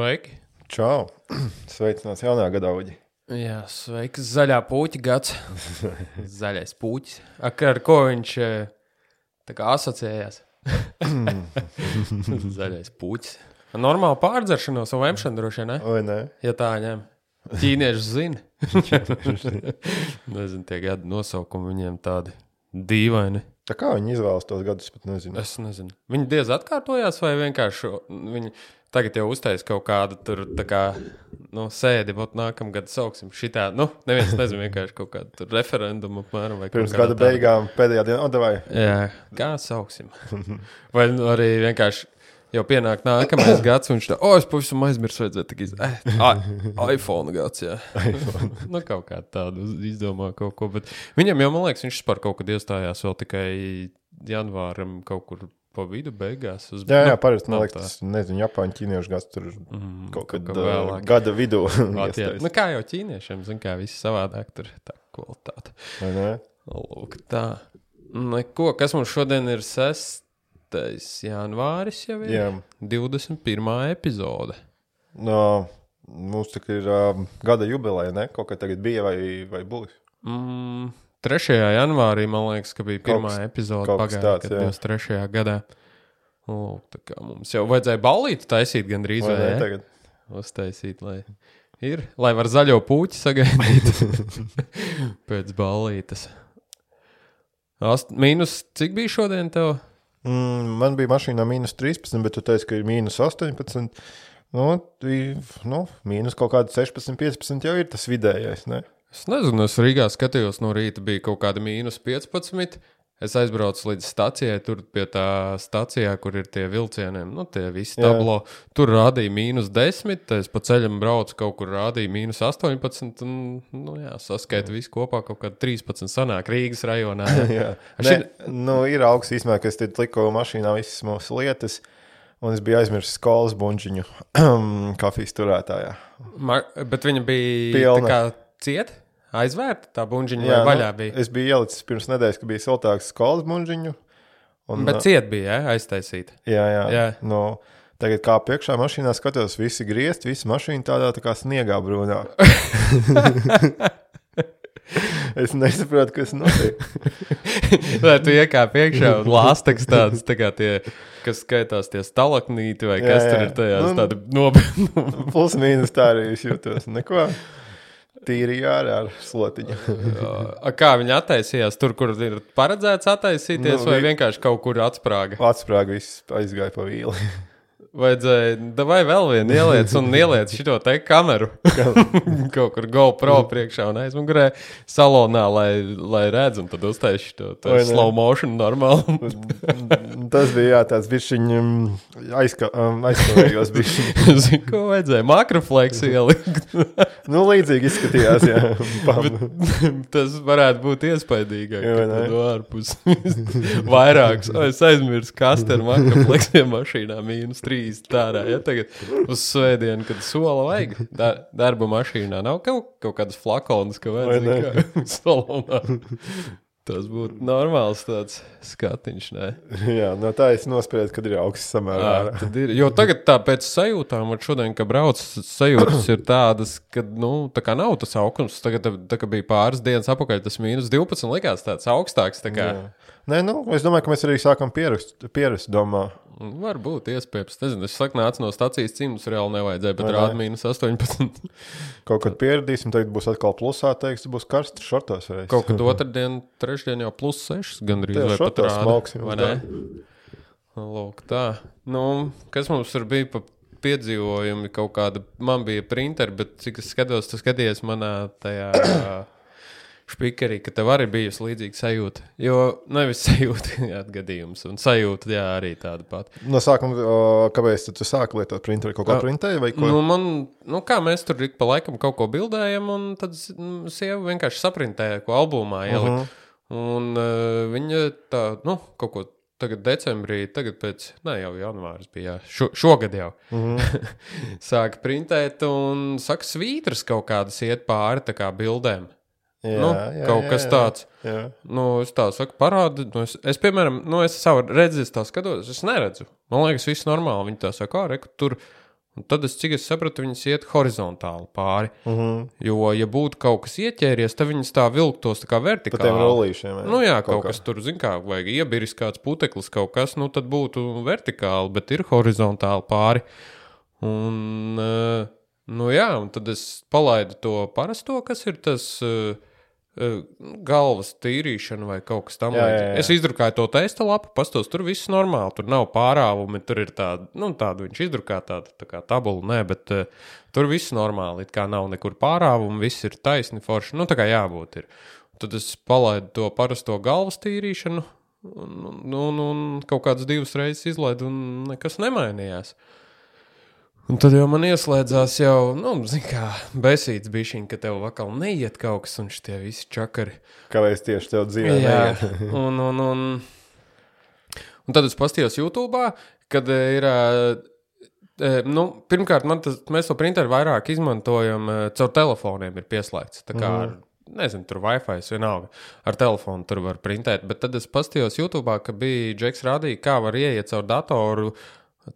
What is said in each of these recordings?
Sveiki! Čau! Sveicināts jaunā gadā, Uģi! Jā, sveiks! Zaļā puķa gads. Zaļais puķis. Ak, ar ko viņš eh, tā kā asociējās? Zaļais puķis. Normāli pārdzeršanos un lemšana droši vien, ne? Vai ne? Ja tā ņem. Ķīnieši zina. Nezinu, tie gadi nosaukumi viņiem tādi dīvaini. Tā kā viņi izvēlas tos gadus, pat nezinu. Es nezinu. Viņi diez atkārtojās, vai vienkārši viņi tagad jau uztaisīja kaut kādu tur tā kā, nu, sēdi, bet nākamgad sauksim šitā. Nu, neviens nezina, vienkārši kaut kādu tur referendumu apmēram. Pirms gada tādā- beigām, pēdējā dienā, oh, vai Jā, kā sauksim. Vai nu arī vienkārši jau pienāk nākamais gads, un viņš tā, oh, es pavisam aizmirsu, vajadzēja tik izdarīt. Eh, iPhone gads, jā. nu, kaut kā tādu izdomā kaut ko. Bet viņam jau, man liekas, viņš par kaut kad iestājās vēl tikai janvāram kaut kur pa vidu beigās. Uz, Jā, jā nu, parasti, man liekas, tas, nezinu, Japāņu, ķīniešu gads tur Mm, kaut kad kā uh, vēlāk. gada vidū. Nu, kā jau ķīniešiem, zin, kā viss savādāk tur tā kvalitāte. Lūk, tā. Neko, kas mums šodien ir 6. janvāris jau ir? Jā. 21. epizode. No, mums tā ir uh, gada jubileja, ne? Kaut kā tagad bija vai, vai būs. Mm, 3. janvārī man liekas, ka bija pirmā Kaut epizode jā. gadā, 23. gadā. Lūk, tā kā mums jau vajadzēja balīti taisīt gandrīz Vai vai ne tagad? Uztaisīt, lai ir, lai var zaļo puķi sagaidīt pēc balītes. Ast, mīnus, cik bija šodien tev? Mm, man bija mašīnā mīnus 13, bet tu teici, ka ir mīnus 18. Nu, nu, mīnus kaut kāda 16, 15 jau ir tas vidējais. Ne? Es nezinu, es Rīgā skatījos no rīta, bija kaut kāda mīnus 15. Es aizbraucu līdz stacijai, tur pie tā stacijā, kur ir tie vilcieni, nu, tie visi Jā. tablo. Tur rādīja mīnus 10, tad es pa ceļam braucu, kaut kur rādīja mīnus 18. Un, nu, jā, saskaita visu kopā, kaut kāda 13 sanāk Rīgas rajonā. Jā. Jā, Šin- ne, nu, ir augsts īstenībā, ka es te liku mašīnā visas mūsu lietas, un es biju aizmirsis skolas buļģiņu kafijas turētājā. Mar, bet viņa bija Pilna. cieta, aizvērta, tā Jā, vai vaļā nu, bija. Es biju ielicis pirms nedēļas, ka bija siltāks skolas. Un, Bet cieta bija, jā, aiztaisīta. jā, jā. jā. Nu, tagad kā priekšā mašīnā skatos, visi griezt, visa mašīna tādā tā kā sniegā brūnā. es nesaprotu, kas notiek. Lai tu iekāp iekšā un lāsteks tāds, tā kā tie, kas skaitās tie stalaknīti vai Jā, kas tur jā. ir tajās Nu, tādi nopietni. Plus mīnus tā arī es jūtos. Neko. Tīri jārā ar slotiņu. Kā viņi attaisījās tur, kur ir paredzēts attaisīties, Nu, vai vi- vienkārši kaut kur atsprāga? Atsprāga viss aizgāja pa vīli. Vajadzēja, vai vēl vienu ieliec un ieliec šo te kameru kaut kur GoPro priekšā un aizmugurē salonā, lai, lai redz, un tad uztaisītu to, to slow motion normāli. Tas bija jā, tāds bišķiņ um, aizka, um, aizkavējos bišķiņ. Zini, ko vajadzēja? Makrofleks ielikt. Nu, līdzīgi izskatījās, jā. Tas varētu būt iespaidīgāk. Ne? tad ārpus vairākas. O, es aizmirsu, kas tur makrofleksiem mašīnā mīnus 3 tārā. Ja tagad uz svētdienu, kad sola vajag dar, darba mašīnā, nav kaut, kaut kādas flakonas, ka vajag salonā. Tas būtu normāls tāds skatiņš. Ne? jā, no tā es nospriedu, kad ir augsts samērā. Jā, ārā. ir, jo tagad tā pēc sajūtām, un šodien, kad brauc, sajūtas ir tādas, ka, nu, tā kā nav tas augsts. Tagad, tā kā bija pāris dienas atpakaļ, tas mīnus 12 likās tāds augstāks. Tā kā. Nē, nu, es domāju, ka mēs arī sākam pierast, pierast domā. Varbūt iespējams. Nezinu, es saku, nāc no stācijas cimdus, reāli nevajadzēja, bet rāda mīnus 18. Kaut kad pieradīsim, tagad būs atkal plusā, teiks, būs karsts šortos. Reiz. Kaut kad otrdien, trešdien jau plus 6 gandrīz pat šortos smalksim vai ne? Lūk, tā. Nu, kas mums tur bija pa piedzīvojumi? Kaut kāda, man bija printeri, bet cik es skatos, tu skaties manā tajā špikerī, ka tev arī bijusi līdzīga sajūta. Jo nevis sajūta, jā, gadījums, un sajūta, jā, arī tāda pati. No sākuma, kāpēc tu sāki lietot printeri? Kaut kā printēji vai ko? Nu, man, nu, kā mēs tur ik pa laikam kaut ko bildējam, un tad mm, sieva vienkārši saprintēja, ko albumā ielika. Uh -huh. Un uh, viņa tā, nu, kaut ko tagad decembrī, tagad pēc, ne jau janvāris bija, šo, šogad jau. Mm -hmm. Sāka printēt un saka, svītras kaut kādas iet pāri tā kā bildēm. Jā, nu, jā, kaut jā, kas jā. tāds. Jā. Nu, es tā saku, parādi. Nu, es, es, piemēram, nu, es savu redzi, es tā skatos, es neredzu. Man liekas, viss normāli. Viņi tā saka, ah, reku, tur. Un tad, es, cik es sapratu, viņas iet horizontāli pāri. Uh -huh. Jo, ja būtu kaut kas ieķēries, tad viņas tā vilktos tā kā vertikāli. rullīšiem. jā. Nu, jā, kaut, kā. kas tur, zin kā, vajag iebiris kāds puteklis, kaut kas, nu, tad būtu vertikāli, bet ir horizontāli pāri. Un, eh, nu, jā, un tad es palaidu to parasto, kas ir tas eh, galvas tīrīšana vai kaut kas tam Jā, jā, līdzīgs. jā. Es izdrukāju to testa lapu, pastos, tur viss normāli, tur nav pārāvumi, tur ir tāda, nu, tāda viņš izdrukā tāda tā kā tabula, nē, bet uh, tur viss normāli, it kā nav nekur pārāvumi, viss ir taisni forši, nu, tā kā jābūt ir. Tad es palaidu to parasto galvas tīrīšanu, un, un, un, un kaut kādas divas reizes izlaidu, un nekas nemainījās. Un tad jau man ieslēdzās jau, nu, kā, besīts bija šī, ka tev vakar neiet kaut kas, un šitie visi čakari. Kāpēc tieši tev dzīvē? Jā, un, un, un, un tad es paskatījos YouTube, kad ir. Nu, pirmkārt, tas, mēs to printeru vairāk izmantojam caur telefoniem, ir pieslēgts. Tā kā, ar, nezinu, tur Wi-Fi, vienalga, ar telefonu tur var printēt. Bet tad es paskatījos YouTube, ka bija Džeks rādīja, kā var ieiet caur datoru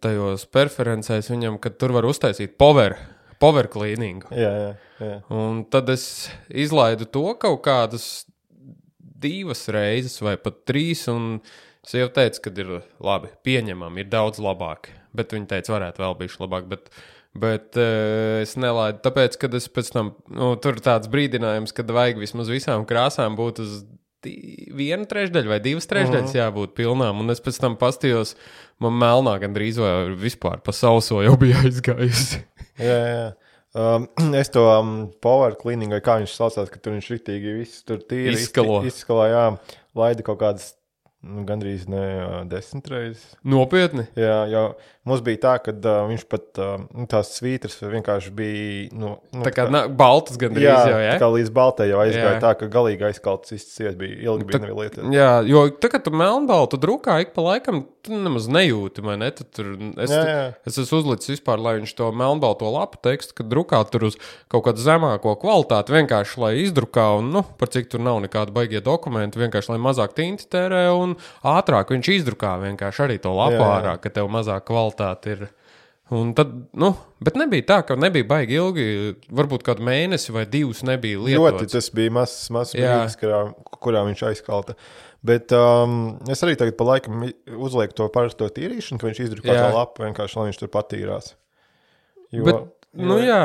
tajos preferencēs viņam, ka tur var uztaisīt power, power cleaningu. Jā, jā, jā. Un tad es izlaidu to kaut kādas divas reizes, vai pat trīs. Un es jau teicu, ka ir labi, pieņemami, ir daudz labāk. Bet viņi teica, varētu vēl būt labāk. Bet, bet uh, es nelaidu, tāpēc, ka es pēc tam, nu, tur ir tāds brīdinājums, ka vajag vismaz visām krāsām būt uz viena trešdaļa vai divas trešdaļas Mhm. jābūt pilnām. Un es pēc tam pastījos, man melnā gandrīz vai vispār pa sauso jau bija aizgājusi. jā, jā. Um, es to um, power cleaning, vai kā viņš saucās, ka tur viņš ritīgi viss tur tīri Izskalo. Izskalo, jā. Laida kaut kādas, nu, gandrīz ne desmit reizes. Nopietni! Jā, jau mums bija tā, ka uh, viņš pat uh, nu, tās svītras vienkārši bija. Nu, nu, Tā kā na, baltas gandrīz jā, jau, ja? tā kā līdz baltai jau aizgāja Jā. tā, ka galīgi aizkalts izcies bija ilgi bija neviena lieta. Jā, jo tā kā tu melnbaltu drukā ik pa laikam, tu nemaz nejūti, vai ne? Tu tur, es, Jā, jā. es esmu uzlicis vispār, lai viņš to melnbalto lapu tekstu, kad drukā tur uz kaut kādu zemāko kvalitāti, vienkārši lai izdrukā, un, nu, par cik tur nav nekāda baigie dokumenti, vienkārši lai mazāk tinti tērē un ātrāk viņš izdrukā vienkārši arī to lapu Jā, jā. ārā, ka tev mazāk kvalitāte ir. Un tad, nu, bet nebija tā, ka nebija baigi ilgi, varbūt kādu mēnesi vai divus nebija Ļoti lietots. tas bija mazs, mazs brīdis, kurā, kurā viņš aizkalta. Bet um, es arī tagad pa laikam uzlieku to parasto tīrīšanu, ka viņš izdrukā to lapu vienkārši, lai viņš tur patīrās. Jo, Bet, nu, jā.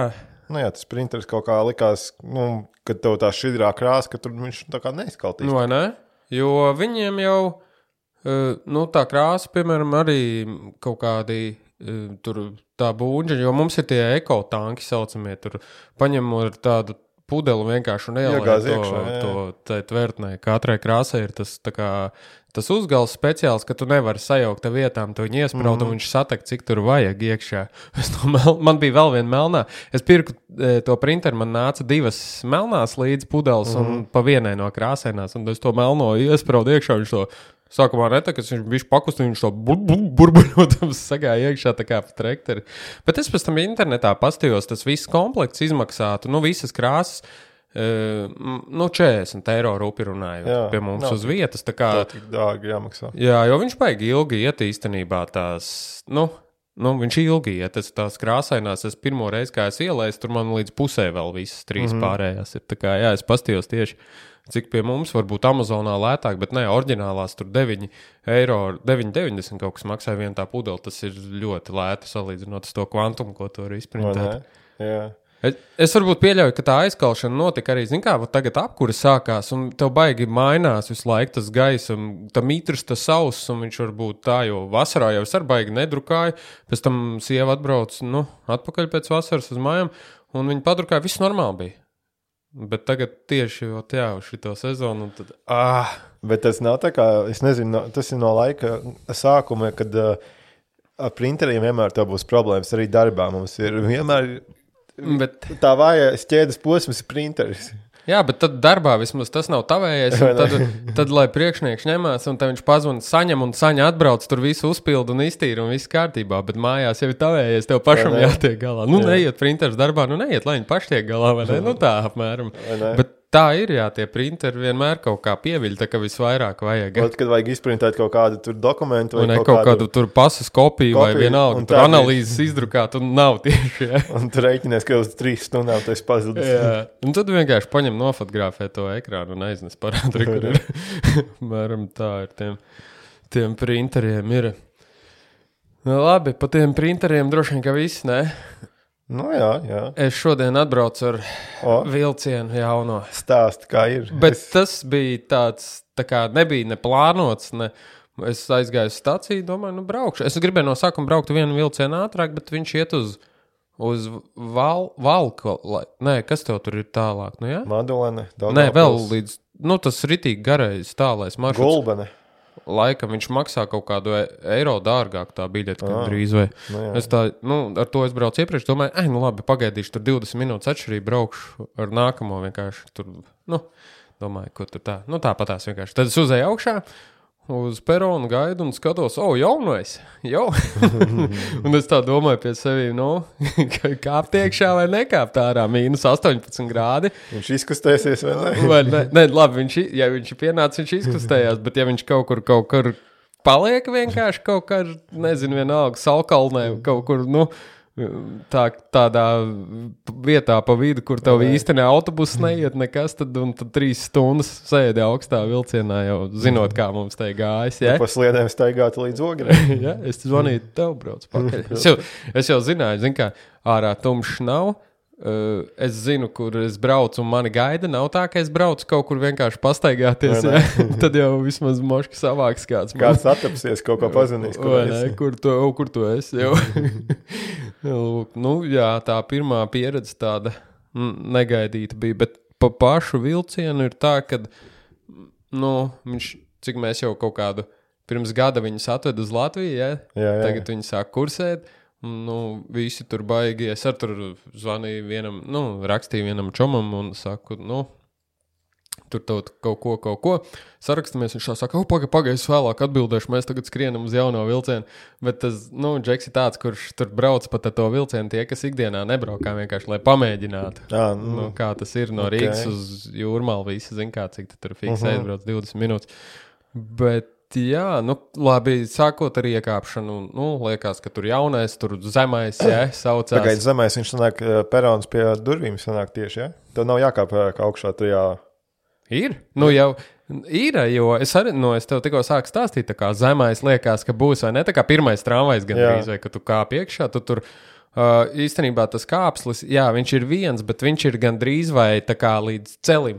Nu, jā, tas printeris kaut kā likās, nu, kad tev tā šķidrā krāsa, ka tur viņš tā kā neizkaltīs. Nu, vai ne? Jo viņiem jau uh, nu, tā krāsa, piemēram, arī kaut kādi tur tā būņa, jo mums ir tie ekotanki saucamie, tur paņemot tādu pudeli vienkārši un Iegāz to, iekšā, jā, jā. to tvertnē. Katrai krāsai ir tas, tā kā, tas uzgals speciāls, ka tu nevari sajaukt ar vietām, tu viņu iesprāst, mm. un viņš satek, cik tur vajag iekšā. Mel... Man bija vēl viena melnā. Es pirku e, to printeru, man nāca divas melnās līdz pudeles, mm. un pa vienai no krāsainās, un es to melno iesprāstu iekšā. Viņš to Sākumā netakas, viņš bija pakustīgs, viņš to burbuļotams sagāja iekšā tā kā pa trekteri. Bet es pēc tam internetā pastījos, tas viss komplekts izmaksātu, nu, visas krāsas. Uh, nu, 40 eiro rupi runājot Jā, pie mums nav uz vietas. tā Kā, Tā tik dārgi jāmaksā. jā, jo viņš baigi ilgi iet īstenībā tās. Nu, Nu, viņš ilgi iet, tas tās krāsainās. Es pirmo reizi, kā es ielaidu, tur man līdz pusē vēl visas trīs mm -hmm. pārējās ir. Tā kā, jā, es pastījos tieši, cik pie mums varbūt Amazonā lētāk, bet ne, oriģinālās tur 9 eiro, 9,90 kaut kas maksāja viena tā pudele. Tas ir ļoti lēti salīdzinot ar to kvantumu, ko tur izprintēt. Es, es varbūt pieļauju, ka tā aizkalšana notika arī, zināmā mērā, tagad apkūra sākās, un tev baigi mainās visu laiku tas gaisa, un tam mitrs tas sauss, un viņš var būt tā, jo vasarā jau es ar baigi nedrukāju, pēc tam sieva atbrauc, nu, atpakaļ pēc vasaras uz mājām, un viņa padrukāja, viss normāli bija. Bet tagad tieši jau tā, uz šito sezonu, tad, ah, Bet tas nav tā kā, es nezinu, no, tas ir no laika sākuma, kad uh, ar printeriem vienmēr tā būs problēmas. Arī darbā mums ir vienmēr bet, tā vājais ķēdes posms, ir printeris. Jā, bet tad darbā vismaz tas nav tavējais, tad, tad, lai priekšnieks ņemās, un viņš pazvanīja, saņem un saņem atbrauc, tur visu uzpildu un iztīra, un viss kārtībā, bet mājās jau ir tavējais, tev pašam jātiek galā. Nu, Jā. neiet printeris darbā, nu, neiet, lai viņi paši tiek galā, vai ne? Nu, tā apmēram. Bet tā ir, jā, tie printeri vienmēr kaut kā pieviļ, tā kā visvairāk vajag. Ot, kad vajag izprintēt kaut kādu tur dokumentu Vai ne kaut kādu tur pasas kopiju, kopiju vai vienalga, un tur analīzes izdrukāt, un nav tieši. Jā. Un tur rēķinies, ka uz trīs stundām tas pazudis. Jā, un tad vienkārši paņem nofotografē to ekrānu un aiznes parādu, kur ir. Mēram tā ir tiem, tiem printeriem. Ir. Nu, labi, pa tiem printeriem droši vien, ka viss, ne? Nu, jā, jā. Es šodien atbraucu ar O, vilcienu jauno. stāst, kā ir. Bet tas bija tāds, tā kā nebija ne plānots, ne. Es aizgāju uz stāciju, domāju, nu, braukšu. Es gribēju no sākuma braukt vienu vilcienu ātrāk, bet viņš iet uz, uz val, valku. lai- Nē, kas tev tur ir tālāk? Nu, jā? Madulene, Nē, vēl līdz. Nu, tas ritīgi garais tālais maršruts. Gulbene. Laikam viņš maksā kaut kādu e- eiro dārgāk, tā biļete, Ah, kad drīz vai. nu jā. es tā, nu, ar to es braucu iepriekš, domāju, ah, nu labi, pagaidīšu tur 20 minūtes atšķirību, braukšu ar nākamo vienkārši tur. Nu, domāju, ko tur tā. Nu, tāpatās vienkārši. Tad es uzēju augšā. Uz peronu gaidu un skatos, o, jaunais, jau. un es tā domāju pie sevis, nu, kāpt iekšā vai nekāpt ārā, mīnus 18 grādi. Viņš izkustēsies ne? Vai ne, ne, labi, viņš, ja viņš ir pienācis, viņš izkustējās, bet ja viņš kaut kur, kaut kur paliek vienkārši kaut kā, nezinu, vienalga, salkalnē, kaut kur, nu, tā, tādā vietā pa vidu, kur tev īsti ne autobus neiet nekas, tad, un tad trīs stundas sēdi augstā vilcienā, jau zinot, kā mums te gājas. Ja? Pa sliedēm staigāt līdz ogrei. ja? Es zvanīju, tev brauc pakaļ. Es jau, es jau zināju, zin, kā ārā tumšs nav. Uh, es zinu, kur es braucu, un mani gaida. Nav tā, ka es braucu kaut kur vienkārši pastaigāties. Ja? Tad jau vismaz moški savāks kāds. Kāds atapsies, kaut ko pazinīs. kur ne? Kur tu, o, kur tu esi? Nu, jā, tā pirmā pieredze tāda negaidīta bija. Bet pa pašu vilcienu ir tā, ka nu, viņš, cik mēs jau kaut kādu pirms gada viņus atvedu uz Latviju, ja? Jā, jā. tagad viņi sāk kursēt. Nu, visi tur baigi. Es ar tur zvanīju vienam, nu, rakstīju vienam čomam un saku, nu, tur kaut, kaut ko, kaut ko. Sarakstamies, viņš saka, oh, pagaidi, pagaidi, es vēlāk atbildēšu, mēs tagad skrienam uz jauno vilcienu. Bet tas, nu, Džeks ir tāds, kurš tur brauc pa to vilcienu, tie, kas ikdienā nebraukā vienkārši, lai pamēģinātu. Jā, Nu, nu, kā tas ir no ok. Rīgas uz Jūrmālu, visi zina, kā cik tu tur fiksē, Mhm. aizbrauc 20 minūtes. Bet, jā, nu, labi, sākot ar iekāpšanu, nu, liekas, ka tur jaunais, tur zemais, jā, saucās. Pagaidiet, zemēs viņš sanāk eh, perons pie durvīm sanāk tieši, ja? Tev nav jākāp eh, kā augšā, tu jā. Ir. Nu, jau ir, jo es arī, nu, es tev tikko sāku stāstīt, tā kā zemais liekas, ka būs, vai ne? Tā kā pirmais tramvajs gan drīz, vai ka tu kāp iekšā, tu tur. Uh, īstenībā tas kāpslis, jā, viņš ir viens, bet viņš ir gandrīz vai tā kā līdz celim.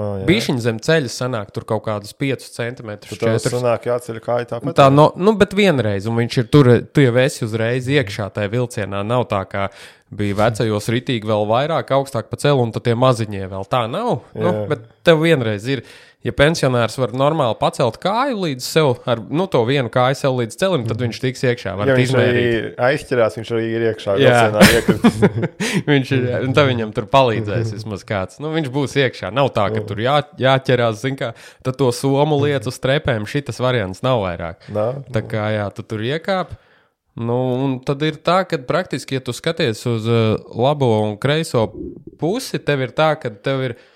Oh, jā. Bišķiņa zem ceļa sanāk tur kaut kādus 5 centimetrus. Tev 4. sanāk jāceļ kāja tāpat. Tā no, nu, bet vienreiz, un viņš ir tur, tu jau esi uzreiz iekšā tajā vilcienā. Nav tā, kā bija vecajos ritīgi vēl vairāk, augstāk pa celu, un tad tie maziņie vēl tā nav. Nu, Jā. bet tev vienreiz ir, ja pensionārs var normāli pacelt kāju līdz sev, ar nu, to vienu kāju sev līdz celim, tad viņš tiks iekšā. Ja viņš arī aizķerās, viņš arī ir iekšā. Viņš ir, tad viņam tur palīdzēs vismaz kāds. Nu, viņš būs iekšā. Nav tā, ka tur jā, jāķerās, zin kā, tad to somu lietu uz trepēm. Šitas variants nav vairāk. Nav? Tā kā jā, tu tur iekāp. Nu, un tad ir tā, ka praktiski, ja tu skaties uz uh, labo un kreiso pusi, tev ir tā, ka tev ir uh,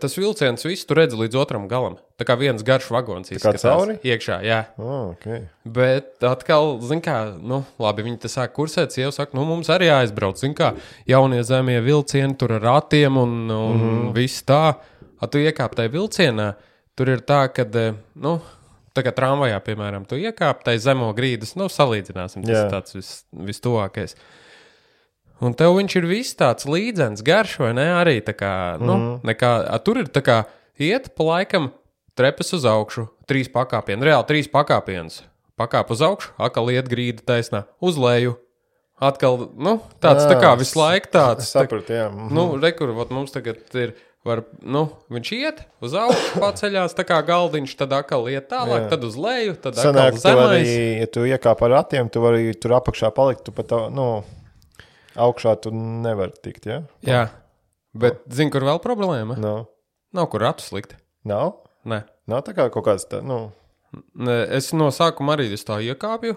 tas vilciens, visu tu redzi līdz otram galam. Tā kā viens garš vagons izskatās cauri? iekšā. Jā. Oh, okay. Bet atkal, zin kā, nu, labi, viņi te sāk kursēt, sieva saka, nu, mums arī jāizbrauc, zin kā, jaunie zemie vilcieni tur ar ratiem un, un mm. Mhm. viss tā. A tu iekāp tajā vilcienā, tur ir tā, ka, nu, tā kā tramvajā, piemēram, tu iekāp tajā zemo grīdas, nu, salīdzināsim, tas Jā. ir tāds vis, vistuvākais. Un tev viņš ir viss tāds līdzens, garš, vai ne? Arī tā kā, nu, mm -hmm. nekā, a, tur ir tā kā iet pa laikam trepes uz augšu, trīs pakāpieni, reāli trīs pakāpienus. Pakāp uz augšu, atkal iet grīda taisnā, uz leju. Atkal, nu, tāds tā kā Jā, visu laiku tāds. Es sapratu, jā. Mhm. Nu, rekur, vot mums tagad ir. Var, nu, viņš iet uz augšu, paceļās tā kā galdiņš, tad atkal iet tālāk, Jā. tad uz leju, tad atkal Sanāk, zemais. arī, ja tu iekāp ar ratiem, tu vari tur apakšā palikt, tu pat, tā, nu, augšā tu nevari tikt, ja? Jā, bet zini, kur vēl problēma? Nav. Nav kur ratu slikt. Nav? Nē. Nav tā kā kaut kāds, tā, nu, Nē, Es no sākuma arī tā iekāpju.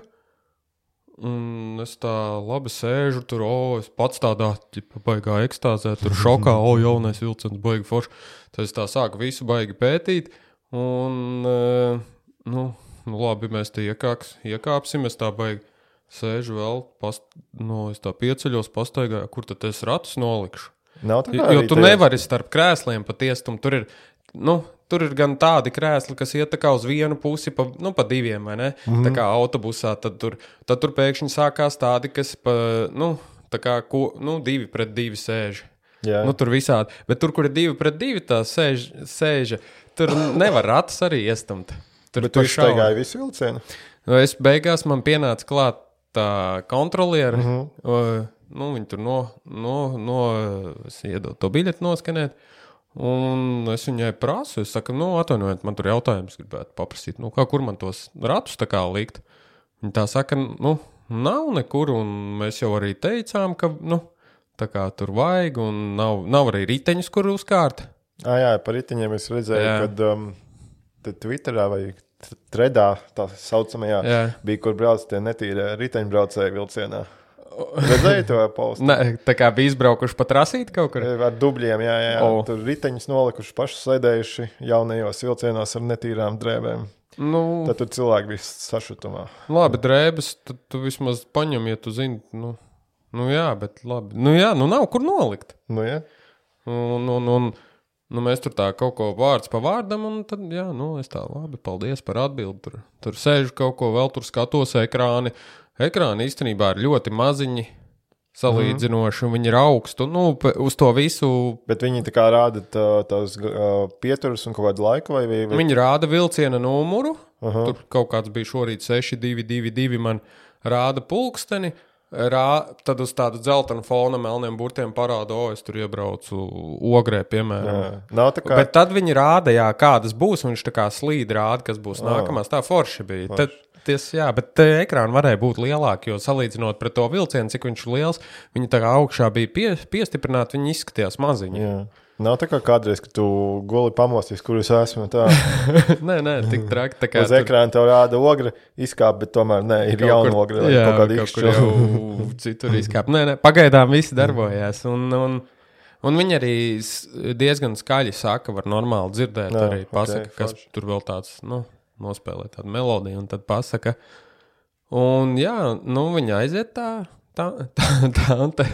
Un es tā labi sēžu tur, o, es pats tādā baigā ekstāzē, tur šokā, o, jaunais vilciens, baigi forši. Tad es tā sāku visu baigi pētīt. Un, nu, nu labi, mēs te iekāks, iekāpsim, es tā baigi sēžu vēl, past, no, es tā pieceļos, pastaigāju, kur tad es ratus nolikšu. Nav tā Jo tu tajos- nevari starp krēsliem patiest, un tur ir, nu, tur ir gan tādi krēsli, kas iet uz vienu pusi, pa, nu, pa diviem, vai ne? Mm -hmm. Tā kā autobusā, tad tur, tad tur pēkšņi sākās tādi, kas, pa, nu, tā kā, ko, nu, divi pret divi sēž. Jā. Nu, tur visādi. Bet tur, kur ir divi pret divi, tā sēž, sēža, tur nevar ratus arī iestumt. Tur Bet pa tu iztaigāji visu vilcienu. Nu, Es beigās man pienāca klāt tā kontroliere. Mm Mhm. -hmm. nu, viņi tur no, no, no es iedodu to biļeti noskanēt. Un es viņai prasu, es saku, nu, atvainojiet, man tur jautājums gribētu paprasīt, nu, kā, kur man tos ratus tā kā likt. Viņa tā saka, nu, nav nekur, un mēs jau arī teicām, ka, nu, tā kā tur vajag, un nav, nav arī riteņus, kur uzkārt. Ah, jā, par riteņiem es redzēju, kad um, te Twitterā vai tredā tā saucamajā Jā. bija, kur brauc tie netīrie riteņbraucēji vilcienā. Redzēju to postu. Ne, tā kā bija izbraukuši pa trasīti kaut kur. Ar dubļiem, jā, jā. Oh. Tur riteņus nolikuši paši sēdējuši jaunajos vilcienos ar netīrām drēbēm. Nu, Tad tur cilvēki bija sašutumā. Labi, drēbes, tad tu vismaz paņem, ja tu zini, nu, nu jā, bet labi. Nu jā, nu nav kur nolikt. Nu, ja? Un, un, un nu, mēs tur tā kaut ko vārds pa vārdam, un tad, jā, nu, es tā labi, paldies par atbildi. Tur, tur sēžu kaut ko vēl, tur skatos ekrāni. Ekrāni īstenībā ir ļoti maziņi. Salīdzinoši, un viņi ir augstu. Nu, uz to visu Bet viņi tā kā rāda tā- tās uh, pieturas un kaut kādu laiku, vai, vai... Viņi rāda vilciena numuru. Aha. Tur kaut kāds bija šorīt 6, 2, 2, 2. Man rāda pulksteni. Rā, tad uz tādu dzeltenu fona melniem burtiem parāda, o, es tur iebraucu ogrē, piemēram. Jā. Kā. Bet tad viņi rāda, jā, kādas būs. un Viņš tā kā slīd rāda, kas būs nākamās. Tā forši bija. Tad, ties, jā, bet te ekrāni varēja būt lielāki, jo salīdzinot pret to vilcienu, cik viņš ir liels, viņi tā kā augšā bija pie, piestiprināti, viņi izskatījās maziņi. Jā. Nav tā kā kādreiz, kad tu guli pamosties, kur es esmu. Nē, nē, tik traki. tā kā uz ekrāna tev rāda ogra, izkāp, bet tomēr nē, ir jauna vai Jā, kaut kāda jau citur izkāpa. Nē, nē, pagaidām viss darbojās. Un, un, un viņi arī diezgan skaļi saka, var normāli dzirdēt. Jā, arī pasaka, ok, kas forši. tur vēl tāds, nu, nospēlē tādu melodiju, un tad pasaka. Un jā, nu, viņi aiziet tā, tā, tā, tā tā.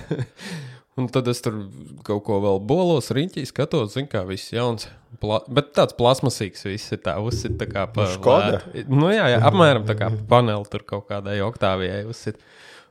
Un tad es tur kaut ko vēl bolos, riņķī skatos, zinu, kā viss jauns. Pla bet tāds plasmasīgs viss ir tā, uzsit tā kā pa Škoda? lētu. Nu jā, jā, apmēram tā kā pa paneli tur kaut kādai oktāvijai uzsit.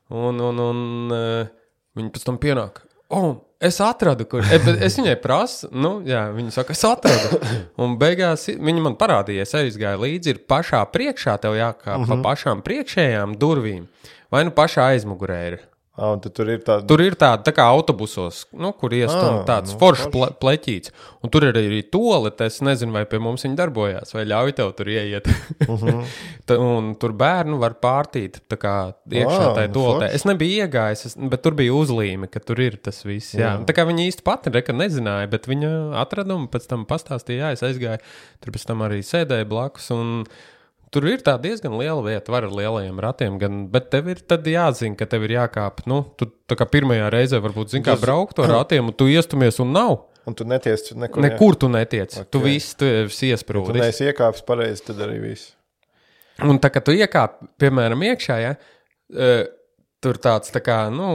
Un, un, un uh, viņi pēc tam pienāk. O, es atradu, kur. E, bet es viņai prasu, nu, jā, viņa saka, es atradu. Un beigās viņa man parādīja, es aizgāju līdzi, ir pašā priekšā, tev jākāp uh -huh. pa pašām priekšējām durvīm, vai nu pašā aizmugurē ir. Ah, tur ir tāda. Tur ir tāda tā kā autobusos, nu, kur iestājas Ah, tāds nu, foršs forši. ple, pleķīts. Un tur ir arī toalete. Es nezinu, vai pie mums viņi darbojās, vai ļauj tev tur ieiet. Uh Mhm. -huh. un tur bērnu var pārtīt tā kā iekšā Ah, tajā nu, toaletē. forši. Es nebiju iegājis, es, bet tur bija uzlīme, ka tur ir tas viss. Jā. Jā. Tā kā viņa īsti pati reka nezināja, bet viņa atrada un pēc tam pastāstīja, jā, es aizgāju. Tur pēc tam arī sēdēju blakus. Un, Tur ir tā diezgan liela vieta, var ar lielajiem ratiem, gan, bet tev ir tad jāzina, ka tev ir jākāp. Nu, tu kā pirmajā reizē varbūt zini, kā braukt ar ratiem, un tu iestumies, un nav. Un tu neties nekur. Nekur tu netiec. Ok. Tu viss tu esi Ja. Tu iesprūdis. neesi iekāpis pareizi, tad arī viss. Un tā kā tu iekāp, piemēram, iekšā, ja, e, tur tāds tā kā, nu,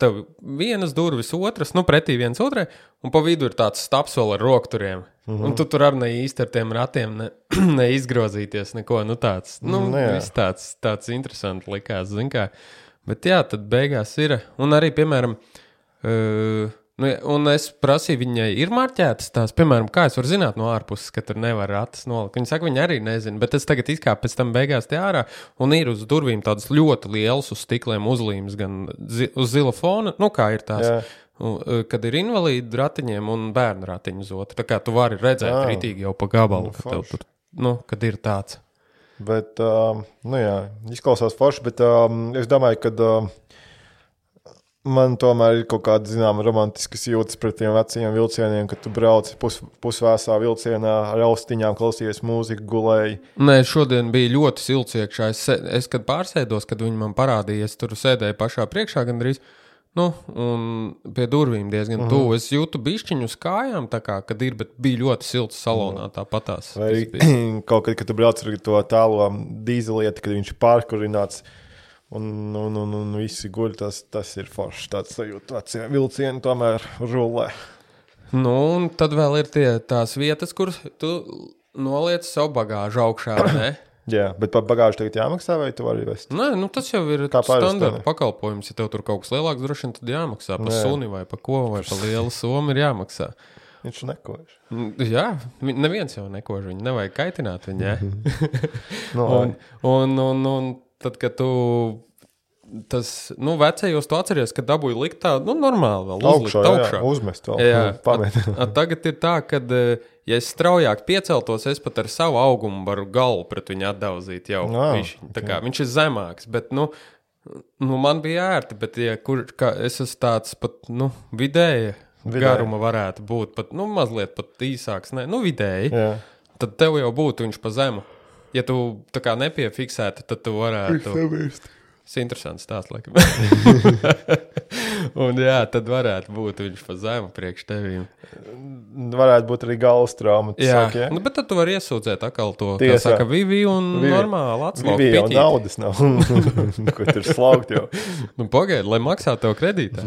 tev vienas durvis, otras, nu, pretī viens otrai, un pa vidu ir tāds staps vēl ar rokturiem. Mm. -hmm. Un tu tur arī ne īsti ar tiem ratiem ne, neizgrozīties, neko, nu, tāds, nu, Nu, jā. viss tāds, tāds interesants likās, zin kā. Bet jā, tad beigās ir, un arī, piemēram, uh, un es prasīju, viņai ir marķētas tās, piemēram, kā es varu zināt no ārpuses, ka tur nevar ratas nolikt. Viņa saka, viņa arī nezina, bet es tagad izkāpu pēc tam beigās te ārā, un ir uz durvīm tādas ļoti lielas uz stikliem uzlīmes, gan zi uz zila fona, nu kā ir tās. Jā. Kad ir invalīdi ratiņiem un bērnu ratiņu uz otru. Tā kā tu vari redzēt, Ah. rītīgi jau pa gabalu, Nu, ka tev tur, nu, kad ir tāds. Bet, um, nu jā, izklausās forši, bet um, es domāju, ka um, man tomēr ir kaut kāda zināma romantiska jūtas pret tiem veciem vilcieniem, kad tu brauc pus, pusvēsā vilcienā ar austiņām, klausies mūziku, gulēji. Nē, šodien bija ļoti silts iekšā. Es, es kad pārsēdos, kad viņi man parādīja, es tur sēdēju pašā priekšā gandrīz. Nu, un pie durvīm diezgan tuvu. Es jūtu bišķiņu uz kājām, kā, kad ir, bet bija ļoti silts salonā. Tāpatās. Vai arī kaut kad, kad tu brauc ar to tālo dīzelietu, kad viņš ir pārkurināts. Un, un, un, un visi guļ, tas, tas ir forši. Tāds sajūta, vecie vilcieni tomēr rulē. Nu, un tad vēl ir tie, tās vietas, kur tu noliec savu bagāžu augšā. Jā, bet par bagāžu tagad jāmaksā, vai tu vari vest? Nē, nu tas jau ir standarta pakalpojums. Ja tev tur kaut kas lielāks, droši vien tad jāmaksā par Jā. suni vai par ko, vai par lielu somu ir jāmaksā. Viņš nekož. Jā, vi- neviens jau nekož viņu, nevajag kaitināt viņu. jā. Nu, Un, un, un, un tad, kad tu. Tas, nu, vecajos tu atceries, ka dabūji likt tādu, nu, normāli vēl uzlikt augšā, augšā. jā, uzmest vēl. Jā, a Tagad ir tā, ka, ja es straujāk pieceltos, es pat ar savu augumu varu galvu pret viņu atdauzīt. Jau, Jā, viņš, kā, viņš ir zemāks, bet nu, nu, man bija ērti. Bet, ja kur, kā, es esmu tāds pat nu, vidēji. Vidēji. Garuma varētu būt pat nu, mazliet pat īsāks, ne, nu, vidēji. Jā. Tad tev jau būtu viņš pa zemu. Ja tu tā kā nepiefiksētu, tad tu varētu. Tas ir interesants stāsts, laikam. Un jā, tad varētu būt viņš pa zemu priekš tevīm. Varētu būt arī galvas trauma. Jā, saki, ja? nu, bet tad tu vari iesūdzēt atkal to Tiesā. Tiesā. saka, Vivi un Vivi. normāli atslaukt. Bija jau piķīt. naudas, nav. Ko tur slaukt jau. Nu, pagaidi, lai maksā tev kredītā.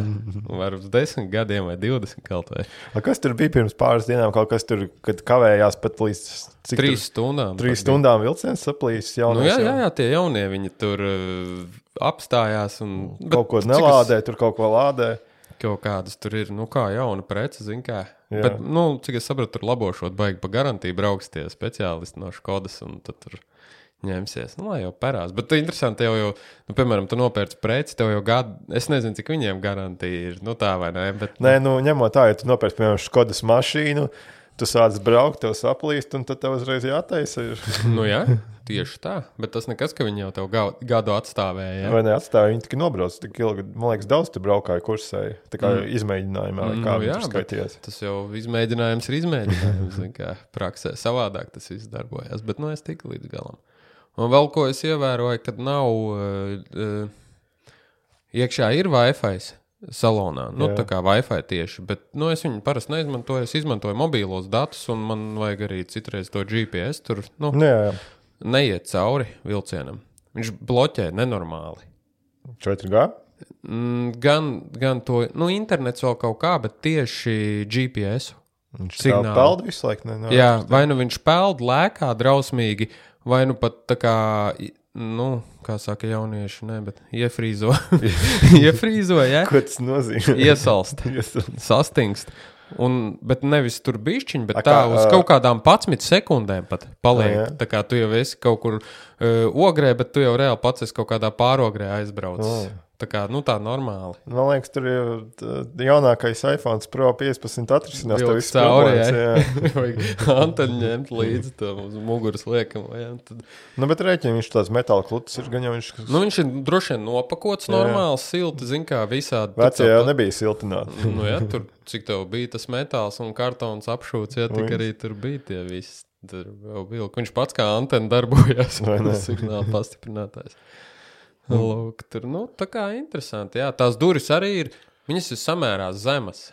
Var uz 10 gadiem vai 20 kaut vai. A, Kas tur bija pirms pāris dienām? Kaut kas tur, kad kavējās pat līdz cik tur- 3 stundām. Trīs stundām vilciens saplīs. Nu, jā, jā, jā, tie jaunie viņi tur uh, apstājās. Un, Kaut ko cik es- nelādē, tur kaut ko lādē. Kaut kādas tur ir, nu, kā jauna prece, zina, kā. Jā. Bet, nu, cik es saprotu, tur labošot, baigi pa garantiju brauks tie speciālisti no Skodas, un tad tur ņemsies. Nu, lai jau parās. Bet interesanti, tev jau, nu, piemēram, tu nopērci preci, tev jau gadu, es nezinu, cik viņiem garantija ir, nu, tā vai nē, bet. Nē, nu, ņemot tā, ja tu nopērci, piemēram, Skodas mašīnu, tu sāc braukt, tev saplīst, un tad tev uzreiz jātaisa. Nu, jā, tieši tā. Bet tas nekas, ka viņi jau tev gadu atstāvēja. Vai neatstāja? Viņi tikai nobrauc tik ilgi. Man liekas, daudz tu braukāji kursēji. Tā kā mm. izmēģinājumā, vai kā Nu, jā, skaities. Tas jau izmēģinājums ir izmēģinājums. Praksē savādāk tas viss darbojas. Bet nu, es tiku līdz galam. Un vēl ko es ievēroju, kad nav uh, uh, iekšā ir Wi-Fi salonā. Nu, Jā. tā kā Wi-Fi tieši. Bet nu, es viņu parasti neizmantoju. Es izmantoju mobīlos datus, un man vajag arī citreiz to GPS. Tur nu, Nu, jā, neiet cauri vilcienam. Viņš bloķē nenormāli. 4G. Mm, Gan, gan to nu, internets vēl kaut kā, bet tieši GPS. Viņš Signāli. peld visu laiku. Ne, Jā, vai nu viņš peld lēkā drausmīgi, vai nu pat tā kā, nu, kā saka jaunieši, ne, bet iefrīzo. iefrīzo, jā, Ko tas nozīmē? iesalst, sastingst. Un, bet nevis tur bišķiņi, bet A, tā uz kaut kādām 11 sekundēm pat paliek. A, jā. tā kā tu jau esi kaut kur uh, ogrē, bet tu jau reāli pats esi kaut kādā pārogrē aizbraucis. O. Tā kā, nu tā normāli. Man liekas, tur ir tā, jaunākais iPhone Pro 15 atrisinās to visu cauri, jā. jā. Antenu ņemt līdzi tam uz muguras liekam. vai, un Tad, Nu, bet rēķini viņš tāds metāla kluts ir gan jau viņš. nu, viņš ir droši vien nopakots Jā. normāli, silti, zin kā visādi. Vecie jau nebija siltināti. Nu, jā, tur cik tev bija tas metāls un kartons apšūts, ja tik arī tur bija tie visi. Tur jau bija. Viņš pats kā antena darbojās, Vai ne? signāla pastiprinātājs. Lūk, tur, nu, tā kā interesanti. Jā, tās durvis arī ir, viņas ir samērā zemas.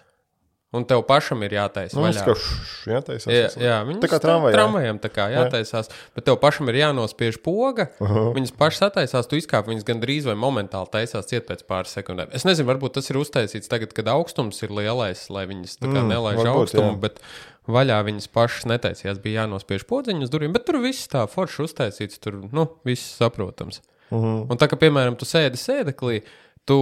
Un tev pašam ir jātaisa. Nu, vaļā. šš jātaisās. Jā, jā viņas tā kā tramvajā. tramvajam tā kā jātaisās, bet tev pašam ir jānospiež poga. Uh. -huh. Viņas pašas attaisās, tu izkāp, viņas gandrīz vai momentāli taisās ciet pēc pāris sekundēm. Es nezinu, varbūt tas ir uztaisīts tagad, kad augstums ir lielais, lai viņas tā kā Mm, nelaiž varbūt, augstumu, jā. bet vaļā viņas pašas netaisījās. Bija jānospiež podziņas durvīm, bet tur viss tā forši uztaisīts, tur nu, viss saprotams. Mhm. Un tā kā, piemēram, tu sēdi sēdeklī, tu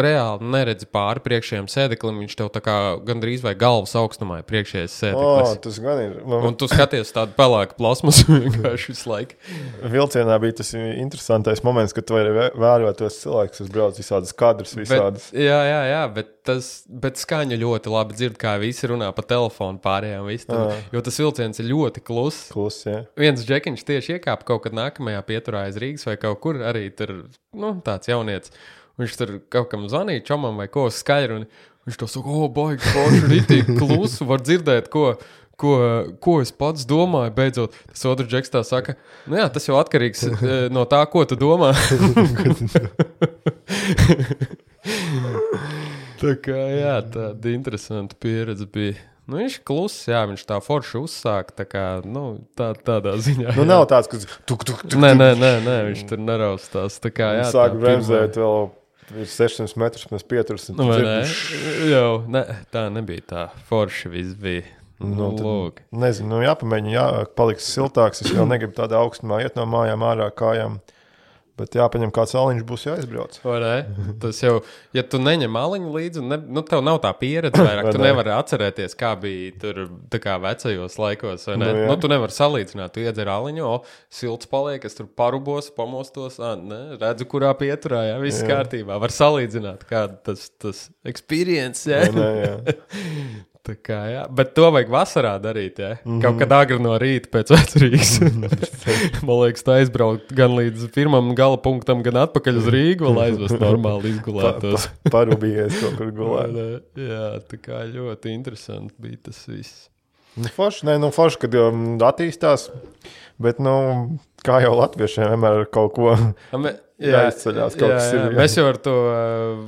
reāli neredzi pāri priekšējiem sēdeklim, viņš tev tā kā gandrīz vai galvas augstumā ir priekšējais sēdeklis. tas gan ir. Man Un tu skaties tādu pelēku plasmasu vienkārši visu laiku. vilcienā bija tas interesantais moments, kad tu vari vē- vērot tos cilvēkus, kas brauc visādas kadras, visādas. Bet, jā, jā, jā, bet, tas, bet skaņa ļoti labi dzird, kā visi runā pa telefonu pārējām. Jā. jo tas vilciens ir ļoti kluss. Klusi, jā. Viens džekiņš tieši iekāpa kaut kad nākamajā pieturā aiz Rīgas vai kaut kur arī tur, nu, tāds jaunietis. Viņš tur kaut kam zvanīja, čomam vai ko. Un viņš to saka, o, baigi, forši, rītīgi klusu, var dzirdēt, ko, ko, ko es pats domāju. Beidzot, tas otrs džeks tā saka, nu jā, tas jau atkarīgs eh, no tā, ko tu domā. tā kā, jā, tāda interesanta pieredze bija. Nu, viņš kluss, jā, viņš tā forši uzsāka. Tā kā, nu, tā, tādā ziņā. Nu, jā. nav tāds, kas tuk, tuk, tuk, Nē, nē, nē, nē, viņš tur neraustās. Tā kā, jā, sāk bremzēt vēl ir 600 metrus pirms pieturas. un Nu, ne? Jau, ne, tā nebija tā. Forši viss bija. Nu, tad-. Nezinu, nu, jāpamēģina, jā, paliks siltāks. Es jau negribu tādā augstumā iet no mājām ārā kājām. Bet jāpaņem kāds aliņš, būs jāizbrauc. Tas jau, ja tu neņem aliņu līdzi, ne, nu, tev nav tā pieredze vairāk, Vai tu ne? nevari atcerēties, kā bija tur kā vecajos laikos. Nu, jā. nu, tu nevari salīdzināt, tu iedzer aliņu, o, silts paliek, es tur parubos, pamostos, ā, ne, redzu, kurā pieturā, jā, viss Jā. kārtībā. Var salīdzināt, kāda tas, tas experience, jā. Ne, jā. Tā kā, jā. Bet to vajag vasarā darīt. Ja? Mm Mhm. -hmm. Kaut kad agri no rīta pēc vecrīgas. Man liekas, tā aizbraukt gan līdz pirmam gala punktam, gan atpakaļ uz Rīgu, lai aizvestu normāli izgulētos. Parūpījies kaut kur gulēt. Jā, tā kā ļoti interesanti bija tas viss. Nu, forši, nē, nu, forši, kad um, attīstās. Bet, nu, kā jau latviešiem vienmēr kaut ko. Jāizceļās, kas ir, jā. Mēs jau ar to uh,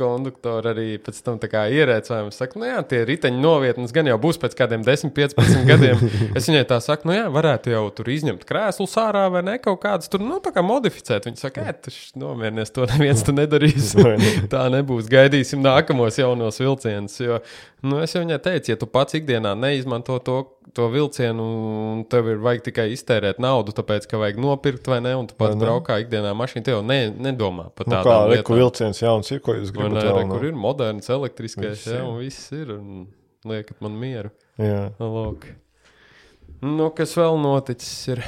konduktoru arī pēc tam ierēcām. Es saku, nu jā, tie riteņu novietnes gan jau būs pēc kādiem 10, 15 gadiem. Es viņai tā saku, nu jā, varētu jau tur izņemt krēslu sārā vai ne kaut kādas tur, nu, tā kā modificēt. Viņa saka, ē, tas nomierinies, to neviens tu nedarīs. Tā nebūs. Gaidīsim nākamos jaunos vilcienus. Jo, nu, es jau viņai teicu, ja tu pats ikdienā neizmanto to, to vilcienu, un tev ir vajag tikai iztērēt naudu, tāpēc, ka vajag nopirkt vai ne, un tu pats braukā ikdienā mašīnu, tev jau ne, nedomā par Nu, kā reku vilciens jauns ir, ko jūs gribat re, nu? kur ir moderns, elektrisks, Viss jā, un viss ir. Un liekat man mieru. Jā. Nu, Lūk. Nu, kas vēl noticis? Ir?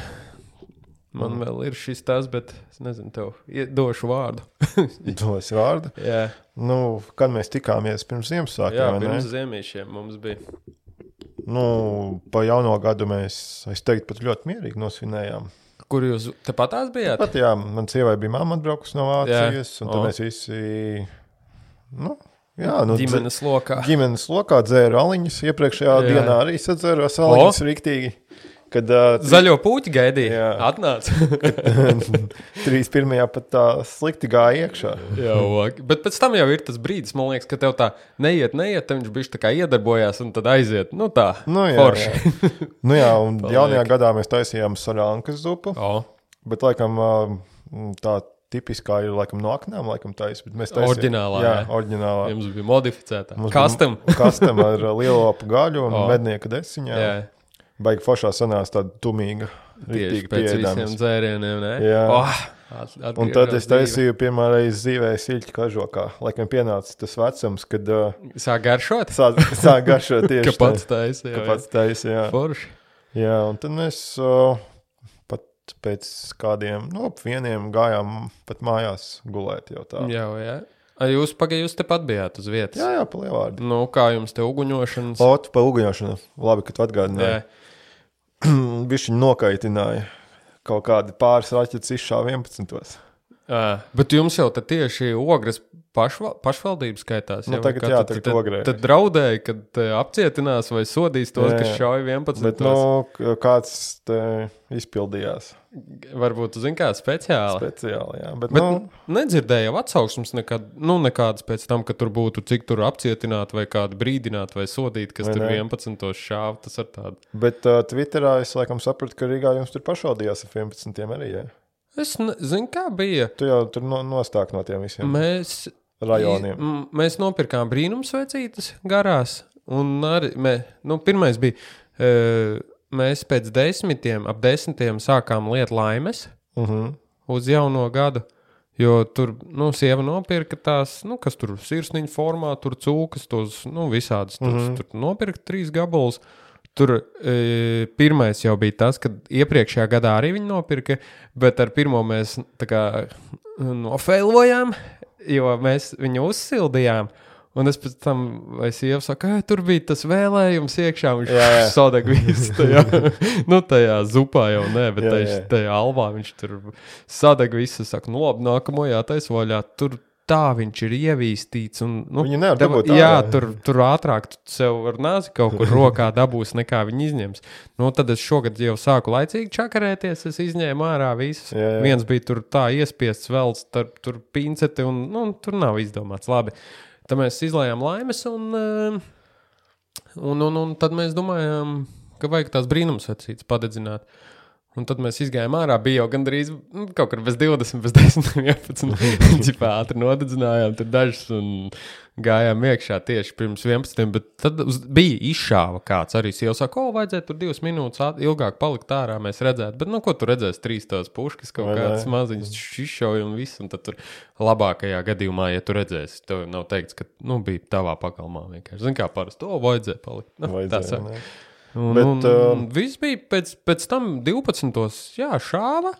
Man Mm. vēl ir šis tas, bet es nezinu, tev došu vārdu. Dos vārdu. jā, Nu, kad mēs tikāmies pirms Ziemassvētkiem, jā pirms ziemīšiem mums bija. Nu, pa jauno gadu mēs, es teiktu, pat ļoti mierīgi nosvinējām. Kur jūs tepatās bijāt? Pat jā, man sievai bija mamma atbraukusi no Vācijas, Jā. un tad O. mēs visi, nu, jā, nu, ģimenes lokā. ģimenes lokā dzēru aliņus. Iepriekšējā Jā. dienā arī sadzēru aliņus riktīgi. Kad uh, Zaļo puķi gaidīja. Atnāca. 31. pat tā slikti gāja iekšā. Jā, bet pēc tam jau ir tas brīdis, man liekas, ka tev tā neiet, neiet, tad viņš bija tā kā iedarbojās un tad aiziet. Nu tā, Nu, jā, forši. jā. Nu, jā, un jaunajā gadā mēs taisījām sarankas zupu, O, bet laikam tā tipiskā ir laikam no aknām, laikam taisa. bet mēs taisījām- Oriģinālā, Jā, jā. oriģinālā. bija modificēta. Mums bija Kastam. Kastam ar lielo gaļu un O. mednieku desiņā. Jā, Baigi foršā sanāca tāda tumīga. tieši pēc pieēdams. visiem dzērieniem. Ne? Jā. Oh, at, Un tad es taisīju pirmā reizi dzīvē siļķu kažokā. Laikam pienāca tas vecums, kad uh, Sāk garšot. sāk, sāk garšot tieši pats taisīja. Taisa, jā. Forši. jā. Un tad mēs uh, pēc kādiem, nu, ap vieniem gājām pat mājās gulēt jau tā. Jā, jā. A, Jūs pagaidījāt, jūs tepat bijāt uz vietas. jā, jā pa lielvārdu. Nu, kā jums te uguņošanas? Ot, pa uguņošanu. Labi, ka tu atgādināji. Viņu nokaitināja. Kaut kādi pāris raķetes izšāva 11. Ā, Bet jums jau tieši ogres pašval, pašvaldība skaitās. Nu, jau, tagad jā, tad- tagad tad, ogrē. tad draudēja, ka te apcietinās vai sodīs tos, Jā, kas jā. šauj 11. Bet, nu, kāds izpildījās Varbūt, zin kā, speciāli. speciāli. Jā. Bet, Bet nu, nedzirdēju atsauksmes nekad, nu, nekādas pēc tam, ka tur būtu cik tur apcietināti vai kādi brīdināti vai sodīti, kas Vai tur ne? 11. šāva. Tas ar tādu. bet uh, Twitterā es laikam sapratu, ka Rīgā jums tur pašvaldījās ar 11. arī. Jā. Es nezinu, kā bija. Tu jau tur no, nostāk no tiem visiem Mēs, rajoniem. m- mēs nopirkām brīnumsvecītes garās. Un arī mē, nu, pirmais bija, e, mēs pēc desmitiem, ap desmitiem sākām lietot laimes Uh -huh. uz jauno gadu. Jo tur, nu, sieva nopirka tās, nu, kas tur sirsniņa formā, tur cūkas, tos, nu, visādas. Tur, mm Mhm. -hmm. tur nopirka trīs gabalus. Tur e, pirmais jau bija tas, ka iepriekšējā gadā arī viņi nopirka, bet ar pirmo mēs tā kā nofēlojām, jo mēs viņu uzsildījām. Un es pēc tam, vai sieva saka, ka tur bija tas vēlējums iekšā, viņš Jā, jā. sadeg visu tajā, nu, tajā zupā jau nē, bet Jā, tajā, jā. tajā alvā viņš tur sadeg visu. Saka, nu labi, nākamo jātais vaļā. Tur tā viņš ir ievīstīts. Un, nu, Viņu nevar dabūt Jā, ārā. tur, tur ātrāk tu sev ar nāzi kaut kur rokā dabūs, nekā viņi izņems. Nu, tad es šogad jau sāku laicīgi čakarēties. Es izņēmu ārā visus. Jā, jā. Viens bija tur tā iespiests, vēl tur, tur pinceti, un nu, tur nav izdomāts labi. Tad mēs izlējām laimes, un, eh, un, un, un tad mēs domājām, ka vajag tās brīnumsvecītes padedzināt. Un tad mēs gājām ārā. Bija jau gandrīz nu, kaut kur bez 20, bez 10, 11. Viņš ātri nodedzinājām dažus un gājām iekšā tieši pirms 11. Bet tad bija izšāva kāds arī. Jau saka, o, vajadzēja tur divas minūtes ilgāk palikt ārā. Mēs redzētu, bet nu, ko tur redzēs? Trīs tās puškas, kaut kādas maziņas izšauja un viss. Un tad tur labākajā gadījumā, ja tu redzēsi, tev nav teikts, ka nu, bija tavā pakalmā vienkārši. Zini, kā parasti to vajadzēja palikt. Nu, tā Vajadzēja, saka. ne? Un, Bet, un, um, viss bija pēc, pēc tam 12. Jā, šāva.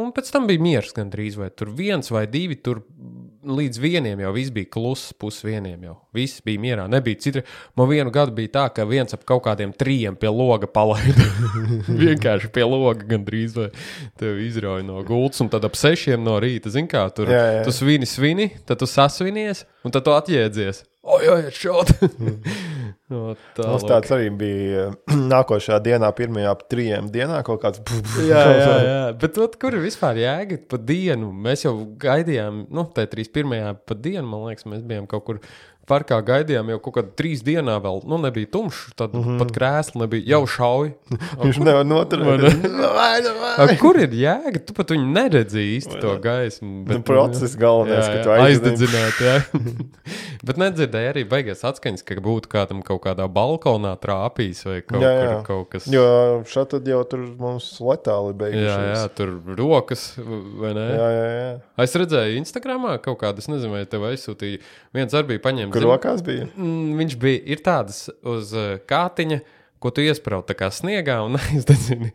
Un pēc tam bija miers gandrīz, vai tur viens vai divi. Tur līdz vienam jau viss bija kluss, pusvieniem jau. Viss bija mierā. Nebija citri. Man vienu gadu bija tā, ka viens ap kaut kādiem trijiem pie loga palaida. Vienkārši pie loga gandrīz vai tevi izrauja no gultas. Un tad ap sešiem no rīta, zin kā, tur Jā, jā. tu svini, svini, tad tu sasvinies, un tad tu atjēdzies. Oi, šādi! no, tā, Mums tāds arī bija nākošā dienā, pirmajā trijiem dienā kaut kāds. Jā, jā, jā. Bet ot, kur ir vispār jēga pa dienu? Mēs jau gaidījām, nu, tā trīs pirmajā pa dienu, man liekas, mēs bijām kaut kur. Parkā gaidījām jau kaut kādā trīs dienā, vēl nu, nebija tumšs. Tad mm. -hmm. pat krēsli nebija jau šauja. Viņš nevar noturēt. Ne? Kur ir jēga? Tu pat viņu neredzīji īsti to gaismu. Nu, process galvenais, ka tu aizdedzini. aizdedzini. aizdedzināt. Jā. bet nedzirdēju arī beigās atskaņas, ka būtu kādam kaut kādā balkonā trāpījis vai kaut, Jā, jā. kur, kaut kas. Jo tad jau tur mums letāli beigušies. jā, jā, tur rokas vai ne? jā, jā, jā. Es redzēju, Instagramā kaut kādas, nezinu, vai tev aizsūtīja. Viens arī bija paņēmis. Rokās bija? Mm, Viņš bija ir tādas uz uh, kātiņa, ko tu iesprādi tā kā sniegā un aizdedzini.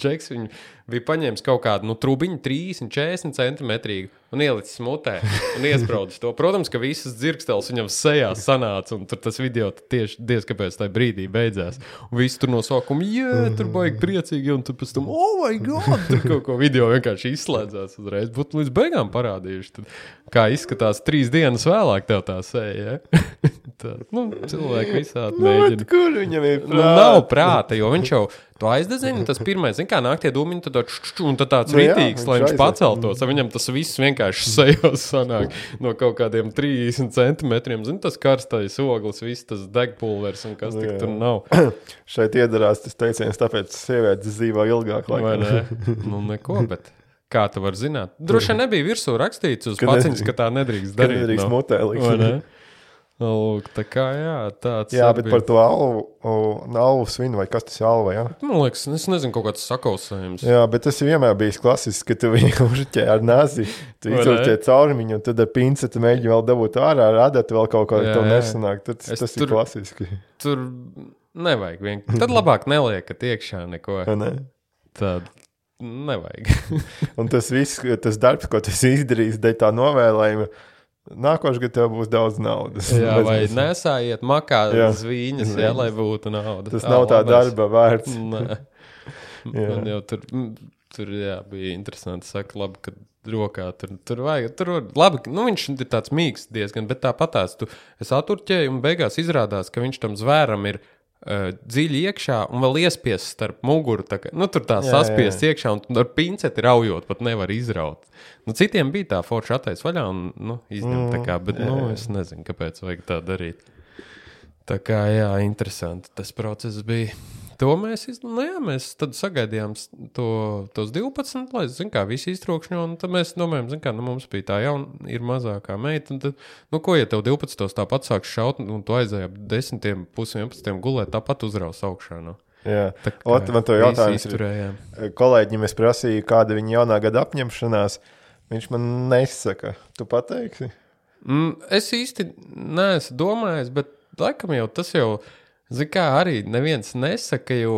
Džeks viņu bija paņēmis kaut kādu nu, trubiņu, 30, 40 centimetrīgu un ielicis mutē un iesprūdis to. Protams, ka visas dzirkstelis viņam sejā sanāca, un tur tas video tieši diez kāpēc tajā brīdī beidzās. Un viss tur no sākuma, jā, tur baigi priecīgi, un tur pēc tam, oh, my god, tur kaut ko video vienkārši izslēdzās uzreiz. Būtu līdz beigām parādījuši, tad, kā izskatās trīs dienas vēlāk tev tā seja. Ja? tā, nu, cilvēki visādi Nu, mēģina. kur viņam ir? Nu, nav prāta, jo viņš jau to aizdedzina. Tas pirmais, zin, kā nāk tie dūmiņi, tad, tā, čš, čš, un tad tāds Nu jā, rītīgs, lai viņš viņš paceltos. a Viņam tas viss vienkārši sejos sanāk no kaut kādiem 30 centimetriem. Zini, tas karstais oglis, viss tas degpulvers un kas Nu tik jā. tur nav. Šeit iedarās tas teiciens, tāpēc sievietes dzīvo ilgāk. Laikam. ne? Nu, neko, bet kā tu vari zināt? Droši vien nebija virsū rakstīts uz paciņas, ka tā nedrīkst darīt. nedrīkst no. mutē likt. Nu, Lūk, tā kā jā, tāds Jā, bet bija. par to o, alvu svinu, vai kas tas ir alva, jā? Man liekas, es nezinu, kaut kāds sakausējums. Jā, bet tas ir vienmēr bijis klasisks, ka tu viņu užķē ar nāzi. Tu Vai izurķē ne? caurumiņu, un tad ar pincetu mēģini vēl dabūt ārā, radot vēl kaut ko tādu nesanāk. Tad, Es tas tur- ir klasiski. Tur nevajag vienkārši. Tad labāk neliekat iekšā neko ne? tādu. Nevajag. Un tas viss, tas darbs, ko esi izdarījis, dēļ tā novēlējuma, nākošais gads tev būs daudz naudas. jā, vai nesājiet makā Jā. zvīņas, jā, lai būtu nauda. Tas nav tā labais. darba vērts. Nē. Jā. Man jau tur, tur jā, bija interesanti. Saka, labi, ka rokā tur, tur vajag. Tur, labi, nu, viņš ir tāds mīgs diezgan, bet tāpatās tu es aturķēju un beigās izrādās, ka viņš tam zvēram ir. Uh, dziļi iekšā un vēl iespiests starp muguru. Tā kā, nu, tur tā Jā, jā, saspiests iekšā, un ar pinceti raujot, pat nevar izraut. Nu, citiem bija tā forša attaisnota vaļā, un nu, izņemt tā Mm, kā, bet nu, es nezinu, kāpēc vajag tā darīt. Tā kā, jā, interesanti tas process bija. To mēs, iz... nu, jā, mēs tad sagaidījām to, tos 12, lai zinātu, kā visi iztrokšņo. Tad mēs domājam, zin, kā nu, mums bija tā jauna, ir mazākā meita. Tad, nu, ko, ja tev 12. tāpat sāks šaut, un tu aizēji ap 10, pus 11 gulēt, tāpat uzraus augšā. Nu. Jā. Tā Ot, man visi jautājums ir. izturējām. Kolēģim es prasīju, kāda viņa jaunā gada apņemšanās. Viņš man nesaka, tu pateiksi. Mm, es īsti neesmu domājis, bet laikam jau tas jau Zini, kā arī neviens nesaka, jo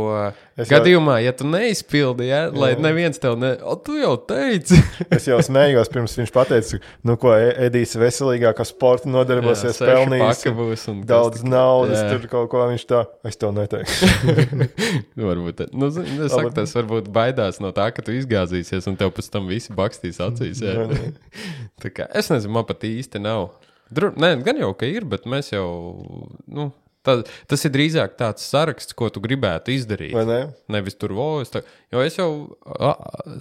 Es jau- gadījumā, ja tu neizpildi, ja, lai neviens tev ne. O, tu jau teici, Es jau smējos, pirms viņš pateica, nu, ko E- Edijs veselīgākā sporta nodarbosies, kas daudz tik- naudas, Jā. tur kaut ko viņš tā. Es to neteiktu. varbūt, nu, zini, es saku, tas varbūt baidās no tā, ka tu izgāzīsies un tev pēc tam visi bakstīs acīs. Jā. Kā, es nezinu, man pat īsti nav. Dru, nē, gan jau, ka ir, bet mēs jau. Nu, tā, tas ir drīzāk tāds saraksts, ko tu gribētu izdarīt. Vai ne? Nevis tur vojas. Jo es jau a,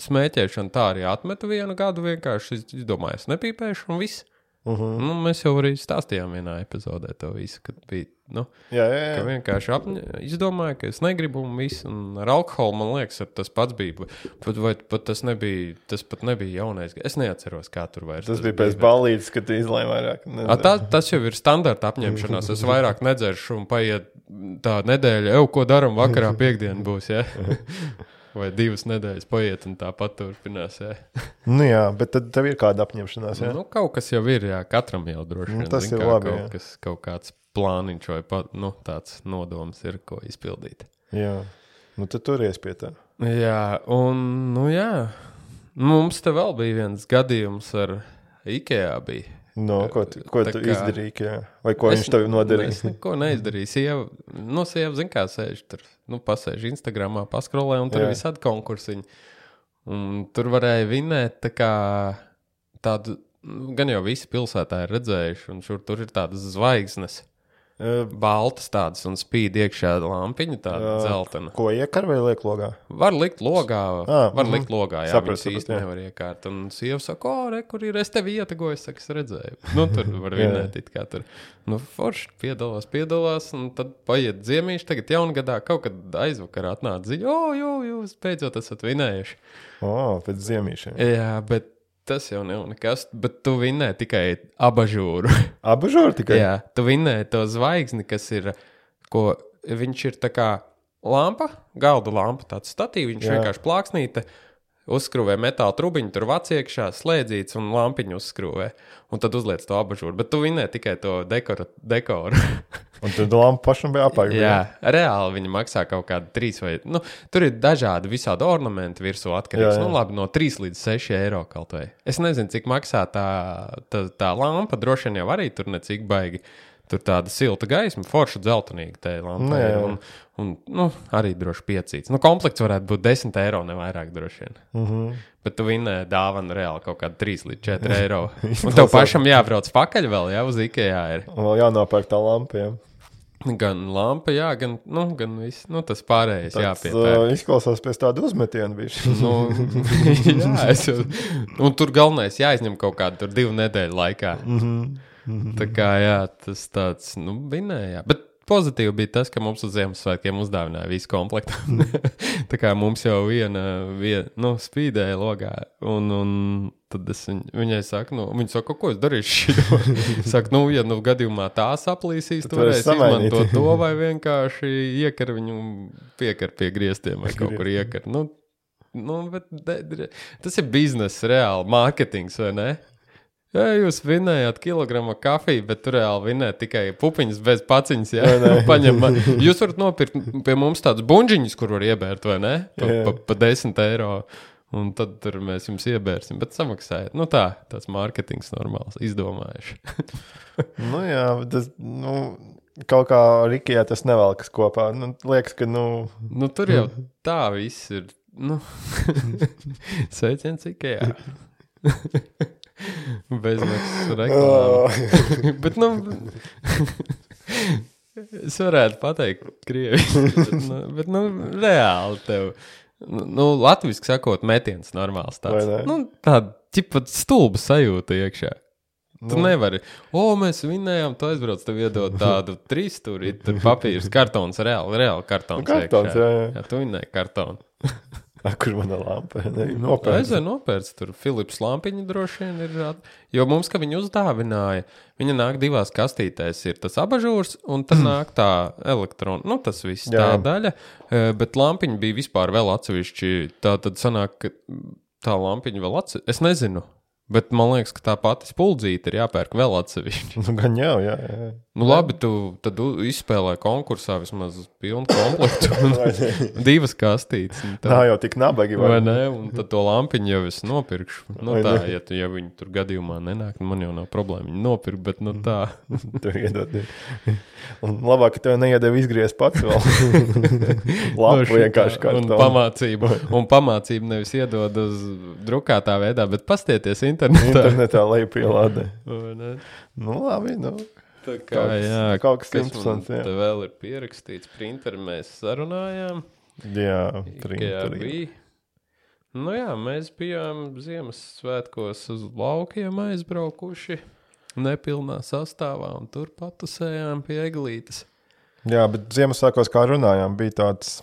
smēķēšanu tā arī atmetu vienu gadu. Vienkārši iz- izdomāju, es nepīpēšu un viss. Uh Mhm. -huh. nu, mēs jau arī stāstījām vienā epizodē to visu, kad bija. Nu, Jā, jā, jā. vienkārši apņ... izdomāju, ka es negribu un viss. Un ar alkoholu man liekas, tas pats bija. Pat, vai pat tas nebija, tas pat nebija jaunais. Es neatceros, kā tur vairs. Tas bija pēc balīdzes, kad tu izlēmi vairāk. A, tā, tas jau ir standarta apņemšanās. Es vairāk nedzeršu un paiet tā nedēļa, jau ko darām vakarā, piekdiena būs. Ja? Vai divas nedēļas paiet un tāpat turpinās. Ja? Nu jā, bet tad tev ir kāda apņemšanās, jā? Nu, kaut kas jau ir, jā, katram jau droši Nu, vien. tas zin ir kā, labi, Kaut, jā. kas, kaut kāds plāniņš vai pat, nu, tāds nodoms ir, ko izpildīt. Jā. Nu tad turies pie tā. Jā, un nu, jā. mums te vēl bija viens gadījums ar IKEA. Bija. No, ko tu, ko tu kā- izdarīji? Jā? Vai ko Es viņš tev Es nodarīja? neko neizdarīju. Sieva, nu, sieva zina, kā sēž tur. Nu, pasēž Instagramā, paskrolē, un tur ir visādi konkursiņi. Un tur varēja vinēt tā kā tādu, nu, gan jau visi pilsētā ir redzējuši, un šur tur ir tādas zvaigznes. Uh, Baltas tādas un spīd iekšā lampiņa, tāda Jā. dzeltena. Ko iekar vai liek logā? Var likt logā, Ah, var mhm. likt logā, jā, sapratu, īsti jā. nevar iekārt. Un sieva saka, o, re, kur ir, es tevi ietegoju, es saku, es redzēju. Nu, tur var vinēt, it kā tur. Nu, forši piedalās, piedalās, un tad paiet ziemīši, tagad jaungadā kaut kad aizvakar atnāca ziņa, o, jo, jūs beidzot esat vinējuši. O, oh, pēc ziemīšiem. Jā, bet tas jau nav nekas, bet tu vinēji tikai abažūru. Abu žūri tikai? Jā, tu vinēji to zvaigzni, kas ir, ko viņš ir tā kā lampa, galda lampa, tāds statīvs, viņš Jā. vienkārši plāksnīte. Uzskrūvē metāla trubiņu, tur vāc iekšā, slēdzīts un lampiņu uzskrūvē. Un tad uzliek to abažūru. Bet tu vinēji tikai to dekoru. dekoru. Un tad lampa pašam bija apakšā. Jā, reāli viņi maksā kaut kādu trīs vai. Nu, tur ir dažādi visādi ornamenti virsū atkarīgs. Jā, jā. Nu, labi, no 3 līdz 6 eiro kaut vai. Es nezinu, cik maksā tā, tā, tā lampa. Droši vien jau arī tur necik baigi. Tur tāda silta gaisma, forša dzeltenīga tā lampa. Nu, jā. Un, un nu, arī droši piecīts. Nu, komplekts varētu būt 10 eiro, ne vairāk droši vien. Mm -hmm. Bet tu vinēji dāvanu reāli kaut kādu 3 līdz 4 eiro. Un tev pašam jābrauc pakaļ vēl, jā, uz IKEA. Ir. Vēl jānopērk tā lampa. Jā. Gan lampa, jā, gan, nu, gan viss, nu, tas pārējais Tas jāpiepērk. uh, izklausās pēc tāda uzmetiena. bišķi. Nu, jā, es. Un tur galvenais jāizņem kaut tur divu nedēļu laikā. Mm -hmm. Tā kā jā, tas tāds, nu, vinēja. Bet pozitīvi bija tas, ka mums uz Ziemassvētkiem uzdāvināja visu komplektu. tā kā mums jau viena, viena nu, spīdēja logā. Un, un tad es viņ, viņai saku, nu, viņa saka, ko es darīšu. Saka, nu, ja nu gadījumā tā saplīsīs, Tad samainīt. izmantot to vai vienkārši iekar viņu piekar pie griestiem vai kaut kur iekar. Nu, Nu, bet, de, de, tas ir biznesa, reāli mārketings, vai ne? Jā, jūs vinējāt kilogramu kafiju, bet tur reāli vinējāt tikai pupiņas bez paciņas. Jā, paņem. man. Jūs varat nopirkt pie mums tādus buļģiņus, kur var iebērt, vai ne? Pa, Jā. pa, pa 10 eiro. Un tad tur mēs jums iebērsim, bet samaksājiet. Nu tā, tāds mārketings normāls, izdomājuši. nu, jā, tas nu, kaut kā Rikijā tas nevelkas kopā. Nu, liekas, ka nu, Nu, tur jau tā viss ir. Nu, Sveiciens, Ikea. Bezmaksas reklāma. Bet, nu, es varētu pateikt, krieviski. Bet, nu, bet, nu, reāli tev. Nu, nu latviešu sakot, metiens normāls. Tāds, nu, tāda ķipa stulba sajūta iekšā. Tu Nu. nevari. O, mēs vinējām, tu aizbrauc, tev iedod tādu trīs stūri, tur papīrs, kartons, reāli, reāli kartons. Nu, kartons, jā, jā. jā tu vinēji kartonu. kur mana lampa? Ne, Aizvien Nopērts. nopērts, tur Filips Lampiņa droši vien ir. Jo mums, ka viņi uzdāvināja, viņa nāk divās kastītēs. Ir tas abažūrs, un tad nāk tā elektrona, nu tas viss Jā. tā daļa. Bet lampiņa bija vispār vēl atsevišķi. Tā tad sanāk, ka tā lampiņa vēl atsevišķi. Es nezinu. Bet man liekas, ka tā pati spuldzīte ir jāpērk vēl atsevišķi. Nu, gan jau, jā. jā. Nu, labi, tu tad izspēlē konkursā vismaz pilnu komplektu. Divas kastītes. tā. Nav jau tik nabagi. Vai Vai? ne? Un tad to lampiņu jau es nopirkšu. Nu, Vai tā, ne? ja, tu, ja viņi tur gadījumā nenāk, nu, man jau nav problēma viņu nopirkt. Bet nu, tā, Tev iedod. Un labāk, ka tev neiedod izgriezt pats vēl. Lapu Nu, vienkārši kā un pamācību. Un pamācību nevis iedod uz drukātā veidā, bet pastieties internetā. Internetā leju pielādē. Vai ne? Nu, labi, nu. Tā Kaut kā, kas- jā, kaut kas man interesants, jā. Vēl ir pierakstīts, printeri mēs sarunājām. Jā, printeri. Nu jā, mēs bijām Ziemassvētkos uz laukiem aizbraukuši. Nepilnā sastāvā, un tur patusējām pie eglītes. Jā, bet Ziemassvētkos, kā runājām, bija tāds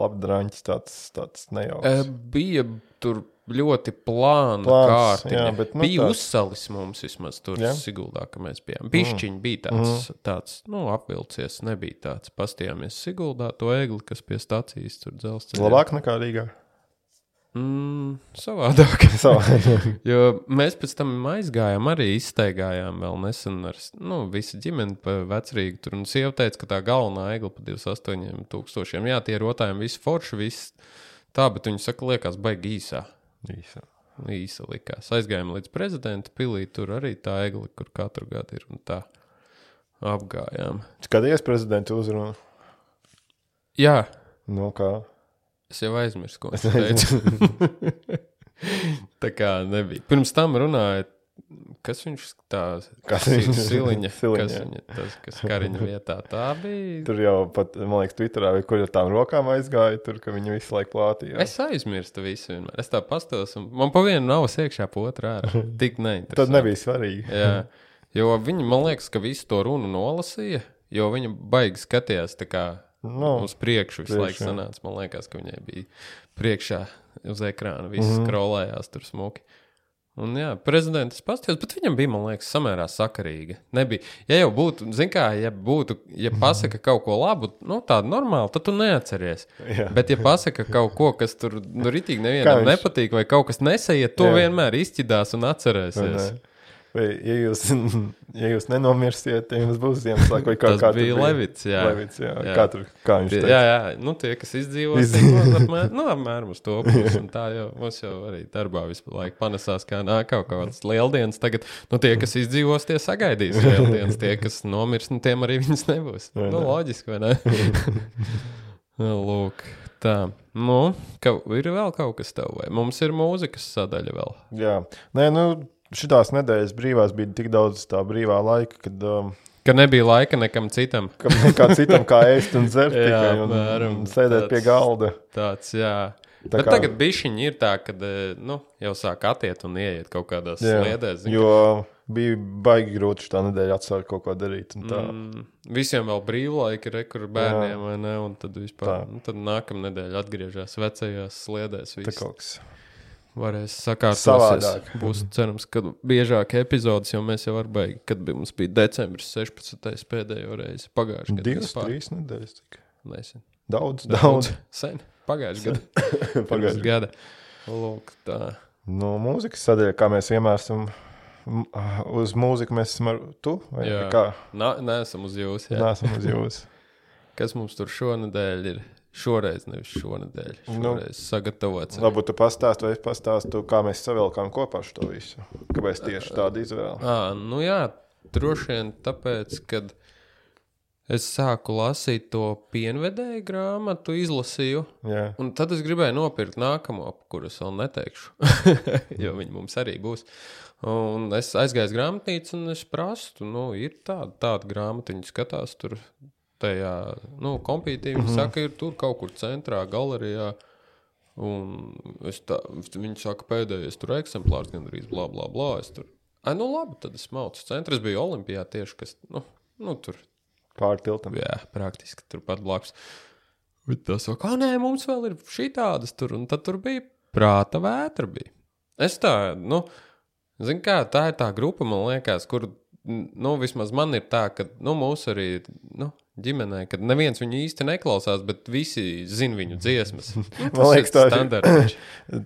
labdraņķis, tāds, tāds E, nejauks. bija tur ļoti plāna Plāns, kārta. jā, bet, nu, bija tāds- uzsalis mums vismaz tur, Jā? Siguldā, ka mēs bijām. Pišķiņi bija tāds, tāds, nu, apvilcies, nebija tāds. Pastījāmies Siguldā to egli, kas pie stācijas tur dzelzceļā. Labāk nekā Rīgā. Mm, savādāk. Savā- Jo mēs pēc tam aizgājām, arī izteigājām vēl nesen ar nu, visu ģimeni pa vecrīgu. Tur un sieva teica, ka tā galvenā egla pa 28 tūkstošiem. Jā, tie rotājumi visi forši, viss tā, bet viņi saka, liekas, baigi īsā. Īsa. Īsa likās. Aizgājām līdz prezidenta pilī, tur arī tā egla, kur katru gadu ir un tā apgājām. Skaties, prezidenta uzrunu. Jā, Nu, kā? es jau aizmirsu, ko es teicu. tā kā nebija. Pirms tam runāja, kas viņš tāds Kas - viņš- siliņa, Siliņa, kas viņa tas, kas kariņa vietā. Tā bija. Tur jau pat, man liekas, Twitterā kur ar tām rokām aizgāja, tur, ka viņi visu laiku plātīja. Es aizmirstu visu vienmēr. Es tā pastos, un man pa vienu nav iekšā, pa otru ārā. Tik neinteresanti. Tad nebija svarīgi. Jā, jo viņi, man liekas, ka visu to runu nolasīja, jo viņa baigi skatījās tā kā Nu, uz priekšu visu laiku sanāca. Man liekas, ka viņai bija priekšā uz ekrāna, viss mm -hmm. skrolējās tur smuki. Un, jā, prezidents pastījās, bet viņam bija, man liekas, samērā sakarīga. Nebija. Ja jau būtu, zin kā, ja būtu, ja pasaka kaut ko labu, nu, tādu normālu, tad tu neatceries. Jā. Bet, ja pasaka kaut ko, kas tur, nu, ritīgi nevienam viņš- nepatīk, vai kaut kas nesaiet, to Jā. vienmēr izķidās un atcerēsies. ne? Vai, ja, jūs, ja jūs nenomirsiet, tad jums būs Ziemassvētku vai kaut Tas kā bija Levits, jā. Levits, jā. Jā. Kā, tur, kā viņš teica? jā, jā, nu tie, kas Izdzīvo. tie apmēram, nu, apmēram uz to pusi. Tā jau mums jau arī darbā visu laiku panesās, kā nāk kaut kādas lieldienas. Tagad, nu, tie, kas izdzīvos, tie sagaidīs lieldienas. Tie, kas nomirs, nu, tiem arī viņas nebūs. Vai Nu, ne? loģiski, vai ne? Nu, Lūk, tā. Nu, ka, ir vēl kaut kas tev, vai mums ir mūzikas sadaļa vēl? Jā, nē, nu, šitās nedēļas brīvās bija tik daudz tā brīvā laika, kad um, Ka nebija laika nekam citam. ka nekā citam kā ēst un dzert Jā, tikai un, apmēram un sēdēt tāds- pie galda. Tāds, jā. Tā Tā Bet kā- tagad bišķiņi ir tā, ka nu, jau sāk atiet un ieiet kaut kādās Jā, sliedēs. zini, Jo bija baigi grūti šā nedēļa atsākt kaut ko darīt. Tā. Mm, visiem vēl brīvlaika ir kur bērniem, vai ne? Un tad vispār, Tā. nu, tad nākamā nedēļa atgriežas vecajās sliedēs. Tā Viss kaut kas. Varēs. Savādāk. Būs cerams, ka biežāk epizodes, jo mēs jau ar baigi, kad bija, mums bija decembris 16. pēdējo reizi pagājušajā gadā. Divas, trīs nedēļas. Tik. Nesen. Daudz, daudz. Sen. Pagājušajā gadā. Pagājušajā gada. Lūk, tā. No mūzikas sadaļa, kā mēs vienmēr esam m- uz mūziku, mēs esam ar tu. Vai Jā. kā? Nā, neesam uz jums. Nē, esam uz jums. Kas mums tur šonadēļ ir? Šoreiz, nevis šonadēļ. Nu, Šoreiz sagatavots. Varbūt tu pastāstīsi, vai es pastāstīšu, kā mēs savilkām kopā šo visu. Kāpēc tieši tāda izvēle? À, nu jā, droši vien tāpēc, kad es sāku lasīt to pienvedēju grāmatu, izlasīju. Jā, Un tad es gribēju nopirkt nākamo, kuras vēl neteikšu, jo viņi mums arī būs. Un es aizgāju uz grāmatnīcu, un es prasu, nu, ir tāda, tāda grāmata, viņi skatās tur tajā, nu, kompītī. Viņi mm -hmm. saka, ir tur kaut kur centrā, galerijā. Un es tā, viņi saka, pēdējais tur eksemplārs gandrīz, bla, bla, bla. Es tur, ai, nu, labi, tad es maucu. Centrs bija Olimpijā tieši, kas, nu, nu tur pāri tiltam. Jā, praktiski turpat blakus. Bet tas saka, ah, nē, mums vēl ir šī tādas tur, un tad tur bija prāta vētra. Bija. Es tā, nu, zinu, kā tā ir tā grupa, man liekas, kur, nu, vismaz man ir tā, ka, nu, mūsu arī, nu, ģimenē, kad neviens viņu īsti neklausās, bet visi zina viņu dziesmas. Tas Man liekas, tā ir- standarts.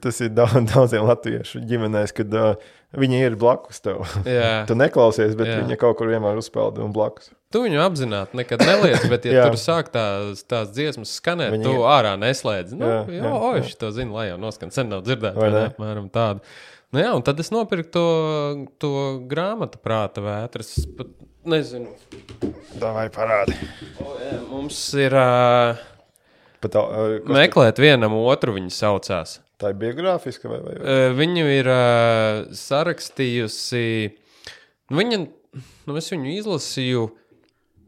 Tas ir daudz, daudziem latviešu ģimenēs, kad uh, Viņa ir blakus tev. Jā. tu neklausies, bet Jā. viņa kaut kur vienmēr uzspēlda un blakus. Tu viņu apzināti nekad neliec, bet, ja tur sāk tās, tās dziesmas skanēt, Viņi tu ārā neslēdz. Nu, jā, Jā, jā, jā, jā. šito zinu, lai jau noskan. Sen nav dzirdēts, Vai vai ne? Apmēram tādu. Nu, jā, un tad es nopirku to, to grāmatu prāta vētras. Pat nezinu. Tā vai parādi. O, jā, mums ir uh, Pat, uh, meklēt vienam otru, viņi saucās. tā ir biogrāfiska vai, vai? Uh, viņu ir uh, sarakstījusi. Nu, viņa, nu, es viņu izlasīju.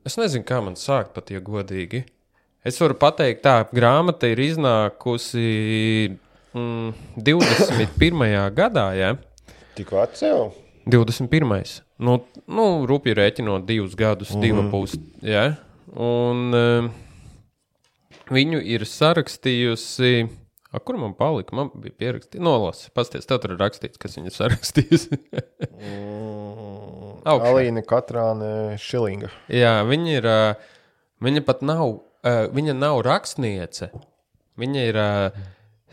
Es nezinu, kā man sākt pat, ja godīgi. Es varu pateikt, tā grāmata ir iznākusi mm, 21. gadā. Ja? Tik vecs jau. 21. Nu, nu rūpīgi rēķinot divus gadus, mm divu pusi. Ja? Un uh, viņu ir sarakstījusi. A, kur man palika? Man bija pierakstīts, nolasi. Pasties, tev tur ir rakstīts, kas viņa ir sarakstījusi. Mm. Alīna Katrāne Šilinga. Jā, viņa ir. ā, Viņa pat nav. ā, Viņa nav rakstniece. Viņa ir ā,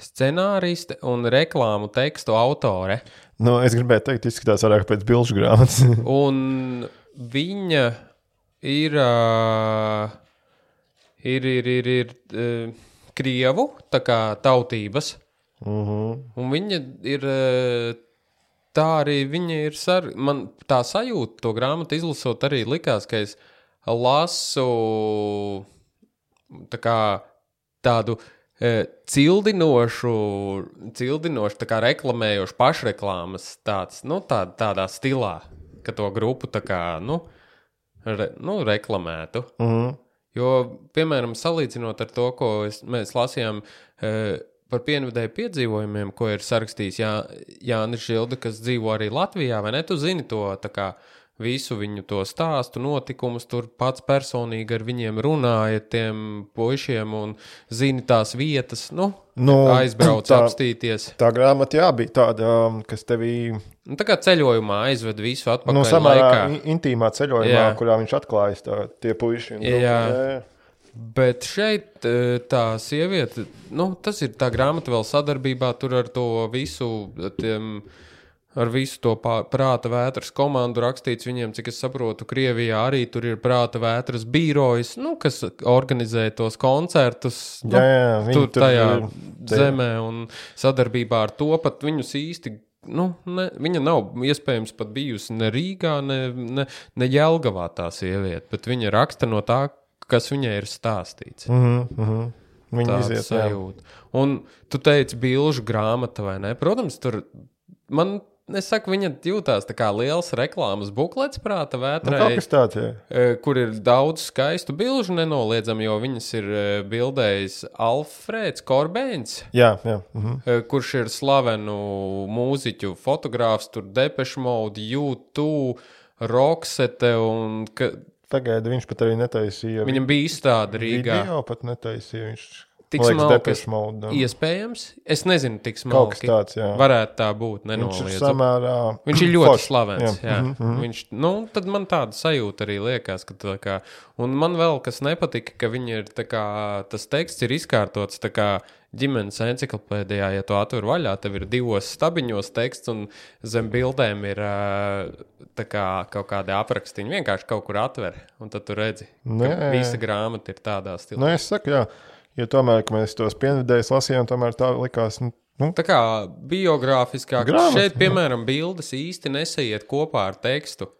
scenāriste un reklāmu tekstu autore. Nu, es gribēju teikt, izskatās vairāk pēc bilžu grāmatas. Un viņa ir. ā, Ir, ir, ir, ir ā, krievu kā tautības. Mhm. Un viņa ir. ā, Tā arī viņa ir. Sar... Man tā sajūta, to grāmatu izlasot, arī likās, ka es lasu tā kā, tādu e, cildinošu, cildinošu tā kā reklamējošu pašreklāmas tāds, nu, tā, tādā stilā, ka to grupu tā kā, nu, re, nu reklamētu. Mhm. Jo, piemēram, salīdzinot ar to, ko es, mēs lasījām e, par pienvidēju piedzīvojumiem, ko ir sarakstījis Jā, Jānis Žilde, kas dzīvo arī Latvijā, vai ne? Tu zini to tā kā. Visu viņu to stāstu, notikumus, tur pats personīgi ar viņiem runāja, tiem puišiem, un zini tās vietas, nu, Nu, aizbrauc, tā- apstīties. Tā grāmata, jā, bija tāda, um, kas tevī Nu, tā kā ceļojumā aizved visu atpakaļ nu, samērā laikā. in- intīmā ceļojumā, Jā. kurā viņš atklājas tā, tie puiši. un Jā. jā. Bet šeit e, tā sieviete, nu, tas ir tā grāmata vēl sadarbībā tur ar to visu, tiem, ar visu to prāta vētras komandu rakstīts. Viņiem, cik es saprotu, Krievijā arī tur ir prāta vētras birojas, nu, kas organizē tos koncertus. Nu, Jā, jā, tur tur tajā ir- zemē un sadarbībā ar to pat viņus īsti. Nu, ne, viņa nav iespējams pat bijusi ne Rīgā, ne, ne, ne Jelgavā tā sieviete, bet viņa raksta no tā, kas viņai ir stāstīts. Mhm. Viņi Tāda iziet, jā. sajūta. Un tu teici, bilžu grāmata vai ne? Protams, tur man. Es saku, viņa jūtās tā kā liels reklāmas buklets prāta Nu, vētrai. kas tāds, jā. E, kur ir daudz skaistu bilžu, nenoliedzami, jo viņas ir e, bildējis Alfrēds Korbēns. Jā, jā. Mhm. e, Kurš ir slavenu mūziķu fotogrāfs, tur Depeche Mode, YouTube, Roksete. un ka- Pagaidi, viņš pat arī netaisīja. Viņam bija izstāde Rīgā. Video pat netaisīja. Viņš Tik smalki. Iespējams, es nezinu, tik smalki. Tāds, jā. Varētu tā būt. Viņš ir samērā. Viņš ir ļoti foršs, slavens. Jā. Jā. Mhm, mhm. Viņš, nu, tad man tāda sajūta arī liekas, ka tā kā. Un man vēl kas nepatika, ka ir kā, tas teksts ir izkārtots tā kā ģimenes encyklopēdijā. Ja tu atver vaļā, tev ir divos stabiņos teksts, un zem bildēm ir kā kaut kāda aprakstiņa. Vienkārši kaut kur atver, un tad tu redzi, ka Nē. visa grāmata ir tādā stilā. Nu, es saku, jā. Jo tomēr, kad mēs tos pienvidējus lasījām, tomēr tā likās. Nu, nu, Tā kā biogrāfiskāk, Grāmata, šeit, piemēram, bildes īsti nesaiet kopā ar tekstu.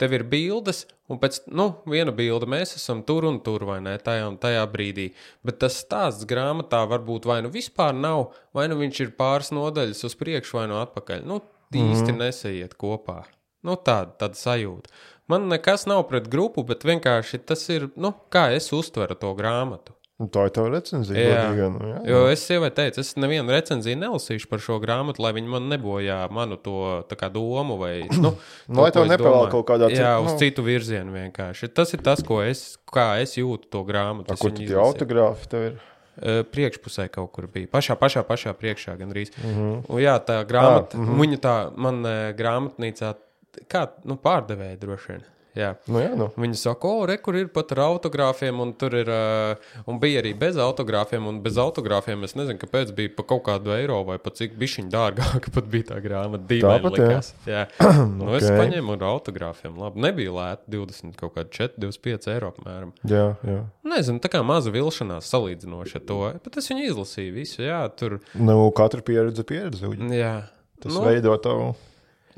Tev ir bildes, un pēc nu, viena bilde mēs esam tur un tur, vai ne, tajā un tajā brīdī. Bet tas stāsts grāmatā varbūt vai nu vispār nav, vai nu viņš ir pāris nodaļas uz priekšu, vai nu atpakaļ. Nu, īsti nesaiet kopā. Nu, tāda, tāda sajūta. Man nekas nav pret grupu, bet vienkārši tas ir, nu, kā es uztveru to grāmatu. Nu, tā ir tā recenzija. Jā. godīgi, nu, jā. Jo es sievai teicu, es nevienu recenziju nelasīšu par šo grāmatu, lai viņi man nebojā manu to kā, domu. Vai, nu, Nu, lai to, ko tev domāju. kaut kādā Jā, citā- uz nu. citu virzienu vienkārši. Tas ir tas, ko es, kā es jūtu to grāmatu. Tā, kur tie autogrāfi tev ir? Priekšpusē kaut kur bija. Pašā, pašā, pašā priekšā gandrīz. Mm. -hmm. Un, jā, tā grāmata, ah, mm -hmm. viņa tā man grāmatnīcā, kā nu, pārdevēja droši vien. Jā. Nu, jā, nu. Viņi saka, o, re, kur ir pat ar autogrāfiem, un tur ir, uh, un bija arī bez autogrāfiem, un bez autogrāfiem es nezinu, kāpēc bija pa kaut kādu eiro vai pat cik bišķiņ dārgāka pat bija tā grāmata. Tāpat, jā. likās. Jā. Nu, es paņēmu ar autogrāfiem, labi, nebija lēti 20, kaut kādi 4, 25 eiro apmēram. jā, jā. Nezinu, tā kā maza vilšanās salīdzinoši ar to, bet es viņu izlasīju visu, jā, tur, Nu, katra pieredze pieredze. uģi. jā. Tas nu, veido tavu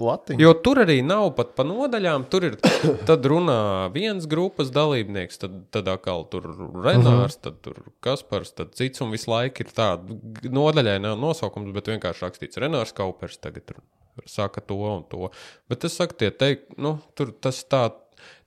latiņu. Jo tur arī nav pat pa nodaļām. Tur ir tad runā viens grupas dalībnieks, tad, tad atkal tur Renārs, tad tur Kaspars, tad cits un visu laiku ir tāda nodaļai nav nosaukums, bet vienkārši rakstīts Renārs Kaupers tagad tur saka to un to. Bet es saku, tie teikt, nu, tur tas tā.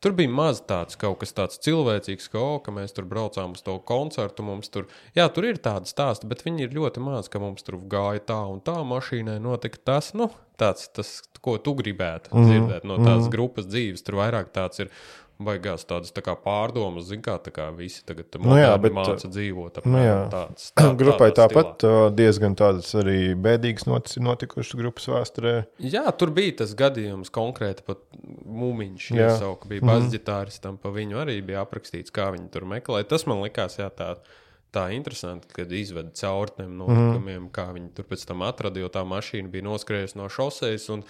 Tur bija maz tāds kaut kas tāds cilvēcīgs, ka, oh, ka mēs tur braucām uz to koncertu. Mums tur, jā, tur ir tādi stāsti, bet viņi ir ļoti maz, ka mums tur gāja tā un tā mašīnai, notika tas, nu, tāds, tas, ko tu gribētu mm. dzirdēt no tās mm. grupas dzīves. Tur vairāk tāds ir baigās tādas tā kā pārdomas, zin kā, tā kā visi tagad Nu jā, bet, māca dzīvot. nu jā. apmēram tāds, tā, Grupai tāpat uh, diezgan tādas arī bēdīgas notis notikušas grupas vēsturē. Jā, tur bija tas gadījums konkrēti pat mūmiņš. Iesauka, bija basģitāristam, pa viņu arī bija aprakstīts, kā viņi tur meklē. Tas man likās, jā, tā. Tā interesanti, kad izveda cauri tiem notikumiem, mm. kā viņi tur pēc tam atrada, jo tā mašīna bija noskrējusi no šoseis un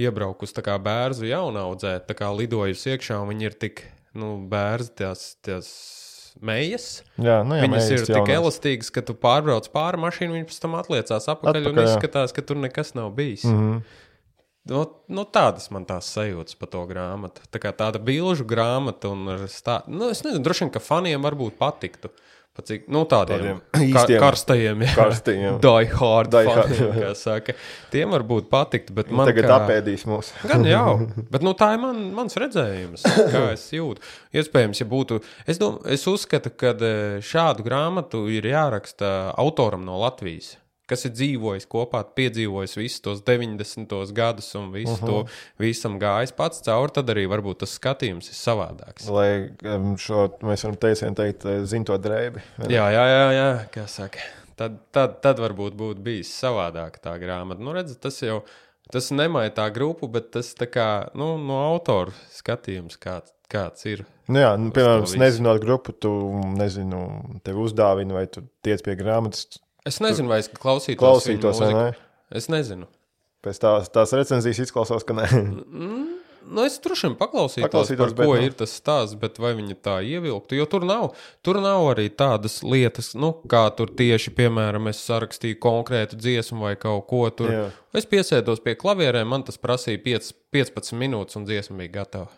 iebraukusi tā kā bērnu jaunaudzē, tā kā lidojusi iekšā, un viņi ir tik, nu, bērni, tās, tās mejas. Jā, nu jā, Viņas ir tik jaunās. elastīgas, ka tu pārbrauc pāri mašīnai, viņas pēc tam atliecās atpakaļ, atpakaļ un Atpakaļ, jā. izskatās, ka tur nekas nav bijis. Mm Mhm. -hmm. Nu, nu, tādas man tās sajūtas par to grāmatu. Tā kā tāda bilžu grāmata, un stā... nu, es nezinu, droši vien, ka faniem varbūt patiktu. Pa cik, nu, tādiem Tādiem ka, karstajiem, jā, karstajiem. die hard, Die hard, faniem, kā saka. Tiem varbūt patikt, bet man Tagad kā... apēdīs mūs. Gan jau, bet nu, tā ir man, mans redzējums, kā es jūtu. Iespējams, ja būtu. Es, dom, es uzskatu, ka eh, šādu grāmatu ir jāraksta autoram no Latvijas. Kas ir dzīvojis kopā, piedzīvojis visus tos 90. gadus un visu uh -huh. to visam gājis pats cauri, tad arī varbūt tas skatījums ir savādāks. Lai šo mēs varam teicienu teikt, eh, zin to drēbi. Jā, jā, jā, jā kā saka. Tad, tad, tad varbūt būtu bijis savādāk tā grāmata. Nu, redz, tas jau tas nemaina tā grupu, bet tas kā, nu, no autora skatījums kāds, kāds ir. Nu, jā, nu, piemēram, nezinot grupu, tu nezinu, tev uzdāvina vai tu tiec pie grāmatas. Es nezinu, vai es klausītos, Klausītos, vai ne? Es nezinu. Pēc tās, tās recenzijas izklausās, ka nē. Nu, es droši vien paklausītos, Paklausītos, par ko bet, nu. ir tas stāsts, bet vai viņi tā ievilktu? Jo tur nav, tur nav arī tādas lietas, nu, kā tur tieši, piemēram, es sarakstīju konkrētu dziesmu vai kaut ko tur. Jā. Es piesēdos pie klavierēm, man tas prasīja 5, 15 minūtes, un dziesma bija gatava.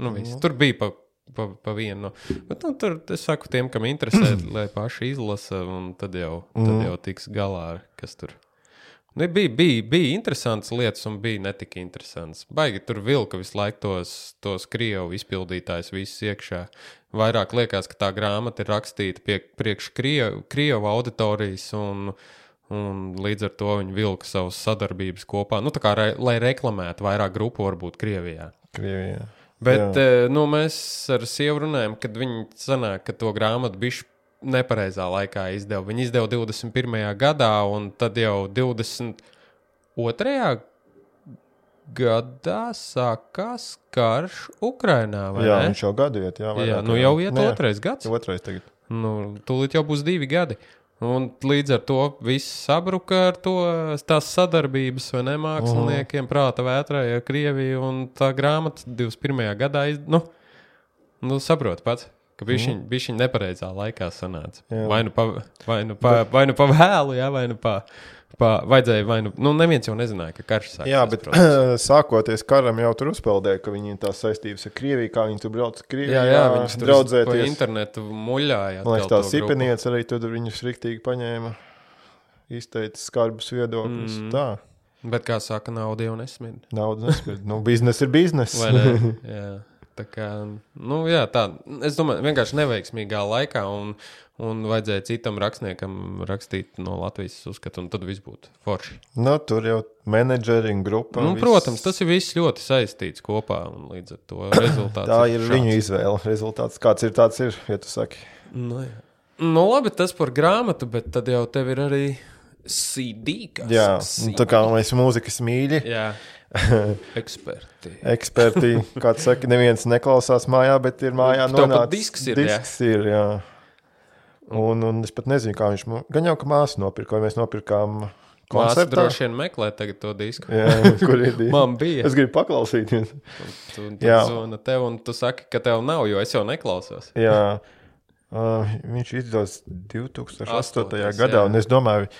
Nu, viss. Tur bija pa, pa, pa vienu. no- Bet, nu, tur es saku tiem, kam interesē, lai paši izlasa, un tad jau, tad jau tiks galā ar kas tur. Nu, bija, bija, bija interesants lietas, un bija netik interesants. Baigi tur vilka visu laiku tos, tos krievu izpildītājus visus iekšā. Vairāk liekas, ka tā grāmata ir rakstīta pie, priekš krievu, krievu auditorijas, un, un līdz ar to viņi vilka savas sadarbības kopā. Nu, tā kā lai reklamētu vairāk grupu, varbūt Krievijā. Krievijā. Bet Jā. eh, nu, mēs ar sievu runājam, kad viņi sanāk, ka to grāmatu bišķi nepareizā laikā izdeva. Viņi izdeva 21. gadā, un tad jau 22. gadā sākās karš Ukrainā. vai Jā, ne? viņš jau gadu iet. Jā, jā, nu jau. iet Nē, otrais gads. Otrais tagad. Nu, tūlīt jau būs divi gadi. Un līdz ar to viss sabruka ar to tās sadarbības vai ne māksliniekiem, prāta vētrā ar Krieviju. Un tā grāmata 21. gadā, iz... nu, nu saprot pats. Ka bija viņa nepareizā laikā sanāca. Jā. Vai nu pa, vai nu pa, vai nu pa vēlu, jā, vai nu pa, pa vajadzēja, vai nu, nu neviens jau nezināja, ka karš sāksies. Jā, bet protams. sākoties karam jau tur uzpeldēja, ka viņi tās saistības ar Krieviju, kā viņi tur brauc uz Krieviju. jā, jā, viņš tur pa draudzēties. internetu muļāja. Man liekas, tā sipenieca arī tur viņus riktīgi paņēma. Izteica skarbus viedokļus. Mm. Tā, Bet kā saka, nauda jau nesmid. nauda nespēj. nu, biznesa ir biznesa. Tā kā, nu, jā, tā, es domāju, vienkārši neveiksmīgā laikā, un, un vajadzēja citam rakstniekam rakstīt no Latvijas uzskatu, un tad viss būtu forši. nu, tur jau menedžeri un grupa. Nu, viss. protams, tas ir viss ļoti saistīts kopā, un līdz ar to rezultāts. Tā ir šāds. viņu izvēle. Rezultāts kāds ir, tāds ir. Ja tu saki, Nu, jā. nu, labi, tas par grāmatu, bet tad jau tev ir arī CD. Kas jā, CD. tā kā mēs mūzikas mīļi, jā. Eksperti. eksperti. Kāds saka, neviens neklausās mājā, bet ir mājā nonācis. disks ir, disks ir, jā. Un, un es pat nezinu, kā viņš. Gan jau, ka māsa nopirka, vai mēs nopirkām Māsa droši vien meklē to disku. Jā, kur ir disks? Man bija. Es gribu paklausīties. Tu, tu Jā. zvana tev, un tu saki, ka tev nav, jo es jau neklausos. Jā. Uh, viņš izdevās 2008. Astotais, gadā, jā. un es domāju,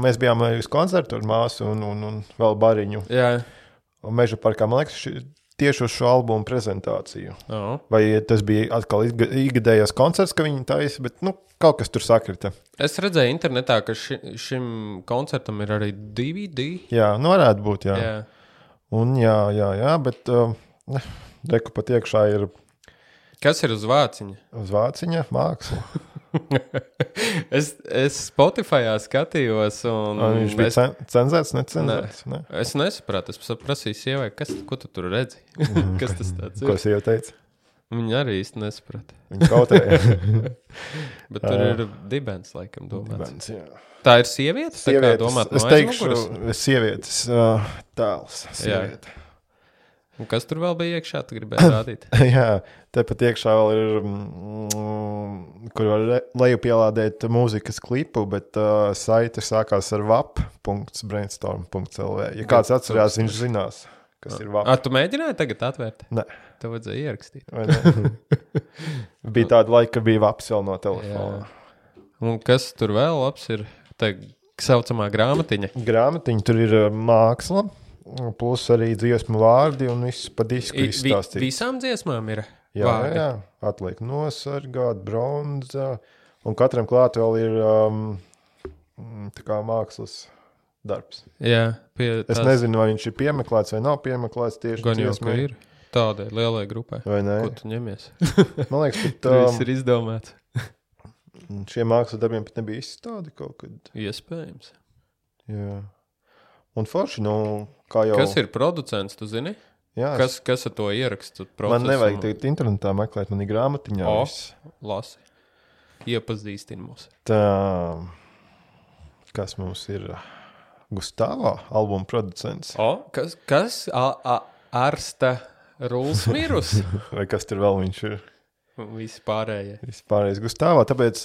mēs bijām uz koncertu ar māsu un, un, un vēl bariņu. Jā, Un Meža parkā, man liekas, ši, tieši uz šo albumu prezentāciju. oh. Vai tas bija atkal ikga- ikgadējais koncerts, ka viņi taisa, bet nu, kaut kas tur sakrita. es redzēju internetā, ka ši, šim koncertam ir arī DVD. Jā, nu varētu būt, jā. jā. Jā. Un jā, jā, jā bet uh, reku pat iekšā ir Kas ir uz vāciņa? uz vāciņa māksla. es, es Spotify skatījos, un Un viņš bija es, cen cenzēts, necenzēts. Ne? es nesapratu. Es prasīju sievai, kas ko tu tur redzi. kas tas Ko ir? es jau teicu? Viņa arī īsti nesaprata. Viņa kautrēja. Bet tur ir dibens, laikam, domāts. Bens, jā. Tā ir sieviete? tā kā Sievietes, domāt es no teikšu, aizmugures? sievietes uh, tēls. Sieviete. Un kas tur vēl bija iekšā? Tu gribēji rādīt? Jā, tepat iekšā vēl ir, mm, kur var le- lejupielādēt mūzikas klipu, bet uh, saite sākās ar vap.brainstorm.lv. Ja kāds atcerās, viņš zinās, kas ir vap. Ah, tu mēģināji tagad atvērt? Nē. Tev vajadzēja ierakstīt. bija tāda laika, kad bija vaps vēl no telefona. Un kas tur vēl labs ir? Tā saucamā grāmatiņa. Grāmatiņa tur ir uh, māksla, plus arī dziesmu vārdi un viss pa disku I- vi, izstāstīts. visām dziesmām ir Jā, vārdi. jā, atliek nosargāt, bronzā. Un katram klāt vēl ir um, mm, tā kā mākslas darbs. jā pie Es tās- nezinu, vai viņš ir piemeklēts vai nav piemeklēts tieši Gan jau, ka dziesmai, ir tādai lielai grupai. Vai ne? Ko tu ņemies? Man liekas, ka Tur viss um, ir izdomāts. šiem mākslas darbiem pat nebija izstādi kaut kad. Iespējams. Jā. Un forši, nu, kā jau. Kas ir producents, tu zini? Jā, Kas, kas ar to ierakstu? man nevajag tagad internetā meklēt, man ir grāmatiņā. O. Lasi. Iepazīstini mūs. Tā, kas mums ir? Gustavā albuma producents. O, kas? kas? A, a, Arsta Rūls Mirus. Vai kas tur vēl viņš ir? Visi pārējie. Vispārējais Gustavā. Tāpēc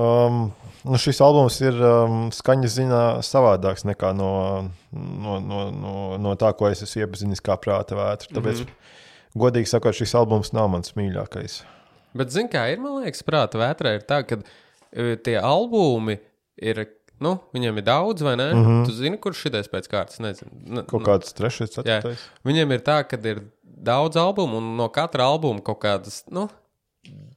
um, nu šis albums ir um, skaņas ziņā savādāks nekā no, no, no, no, no tā, ko es esmu iepazinis kā prāta vētra. Tāpēc, mm -hmm. godīgi sakot, šis albums nav mans mīļākais. Bet, zini, kā ir, man liekas, prāta vētrā ir tā, ka e, tie albumi ir, nu, viņiem ir daudz, vai ne? Mm -hmm. Tu zini, kurš šitais pēc kārtas, nezinu. Ne, Kaut kāds trešais, ceturtais. Viņiem ir tā, ka ir daudz albumu, un no katra albuma kaut kādas, nu,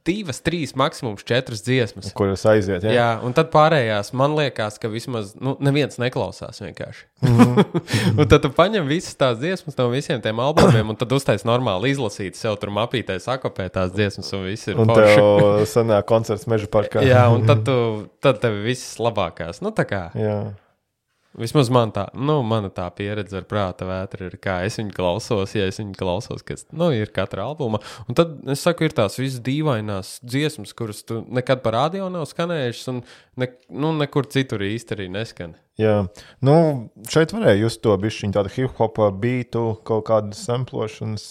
divas, trīs, maksimums četras dziesmas. Kuras aiziet? Jā. Jā, un tad pārējās man liekas, ka vismaz nu, neviens neklausās vienkārši. Mm. -hmm. un tad tu paņem visas tās dziesmas no visiem tiem albumiem, un tad uztais normāli izlasīt, sev tur mapītē, sakopē tās dziesmas, un viss ir Un forši. tev sanāk koncerts meža parkā. Jā, un tad, tu, tad tev viss labākās. Nu, tā kā Jā. Vismaz man tā, nu, mana tā pieredze ar prāta vētru ir, kā es viņu klausos, ja es viņu klausos, kas nu, ir katra albuma. Un tad es saku, ir tās visas dīvainās dziesmas, kuras tu nekad par radio nav skanējušas, un ne, nu, nekur citur īsti arī neskan. Jā, nu, šeit varēja just to bišķiņu tādu hip-hopa beatu, kaut kādu samplošanas,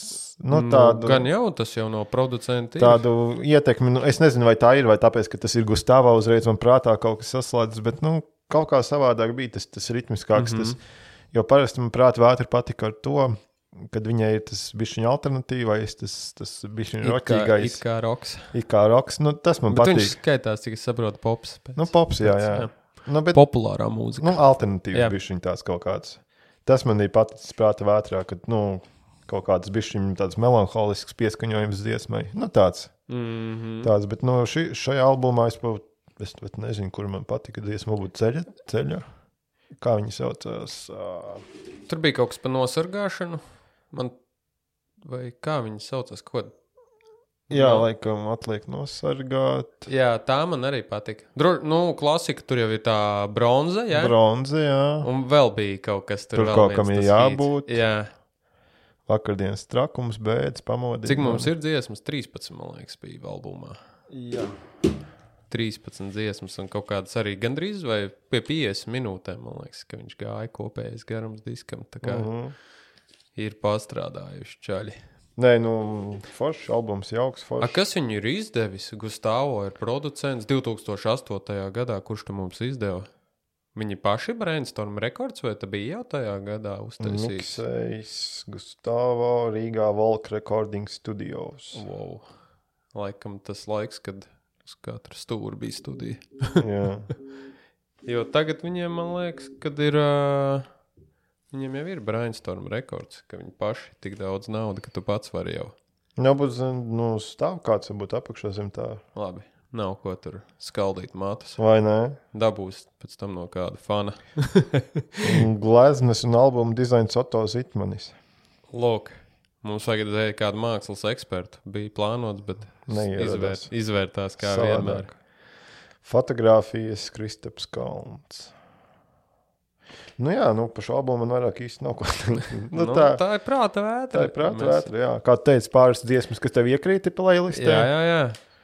nu, tādu. Nu, gan jau tas jau no producenta. tādu ietekmi. Nu, es nezinu, vai tā ir, vai tāpēc, ka tas ir Gustavā uzreiz man prātā kaut kas saslēdzis, bet nu, kaut kā savādāk bija tas, tas ritmiskāks. Mm Mhm. -hmm. tas, jo parasti man prātā vētra patika ar to, kad viņai ir tas bišķiņa alternatīvais, tas, tas bišķiņa roķīgais, it kā roks. it kā roks. Nu, tas man Bet viņš patīk. skaitās, cik es saprotu, pops. Pēc, Nu, pops, jā, pēc, jā. Nu, bet, Populārā mūzika. nu, alternatīvs Jā. bišķiņa tāds kaut kāds. Tas man ir paticis prātā vētrā, kad, nu, kaut kāds bišķiņa tāds melanholisks pieskaņojums dziesmai. Nu, tāds. Mm -hmm. Tāds, bet no šī, šajā albumā es pat es pat nezinu, kur man patika dziesma, varbūt ceļa, ceļa. Kā viņi saucās? ā, Tur bija kaut kas par nosargāšanu. Man... Vai kā viņi saucās? Ko... Jā, No. laikam atliek nosargāt. Jā, tā man arī patika. Dro... Nu, klasika tur jau ir tā bronza, jā. Bronze, jā. Un vēl bija kaut kas tur. Tur kaut kam ir jābūt. hīts. Jā. Vakardienas trakums, bēdas, pamodīt. Cik mums ir dziesmas? 13, man liekas, bija albumā. Jā. 13 dziesmas un kaut kādas arī gandrīz vai pie 50 minūtēm, man liekas, ka viņš gāja kopējais garums diskam. Tā kā, Mhm. ir pastrādājuši čaļi. Nē, nu, foršs albums, jauks, A, foršs. kas viņu ir izdevis? Gustavs ir producents 2008. gadā, kurš to mums izdeva? Viņi paši brainstorm rekords, vai tas bija jau tajā gadā uztaisīts? Miksējs Gustavo Rīgā Volk Recording Studios. Wow. Laikam tas laiks, kad uz katra stūra bija studija. Jo tagad viņiem, man liekas, kad ir. Uh, viņiem jau ir brainstorm rekords, ka viņi paši tik daudz naudas, ka tu pats vari jau. Nebūtu, zin, nu, stāv kāds varbūt apakšā zem tā. Labi, nav ko tur skaldīt matus. Vai ne? Dabūs pēc tam no kāda fana. Gleznes un albuma dizains Otto Zitmanis. Lūk, mums vajag redzēt kādu mākslas ekspertu. Bija plānots, bet izvērt, izvērtās kā Savādāk. vienmēr. Fotogrāfijas Kristaps Kalns. Nu jā, nu par šo albumu man vairāk īsti nav ko teikt. Nu, Nu, tā, tā ir prāta vētra. tā ir prāta Mēs- vētra, jā. Kā teica pāris dziesmas, kas tev iekrīt playlistē. Jā, jā, jā.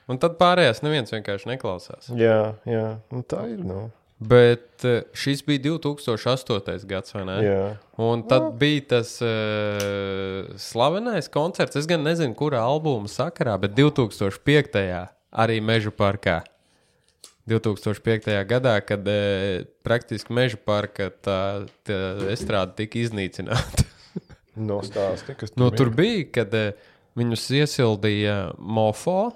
Un tad pārējās neviens vienkārši neklausās. jā, jā. Nu, tā ir, nu. Bet eh, šis bija 2008. gads, vai ne? Jā. Un tad bija tas uh, slavenais koncerts. Es gan nezinu, kurā albuma sakarā, bet 2005. arī Meža parkā. 2005. gadā, kad uh, praktiski Meža parka tā, tā estrāde tika iznīcināta. Nostāsti, kas nu, tur bija, kad uh, viņus iesildīja Mofo,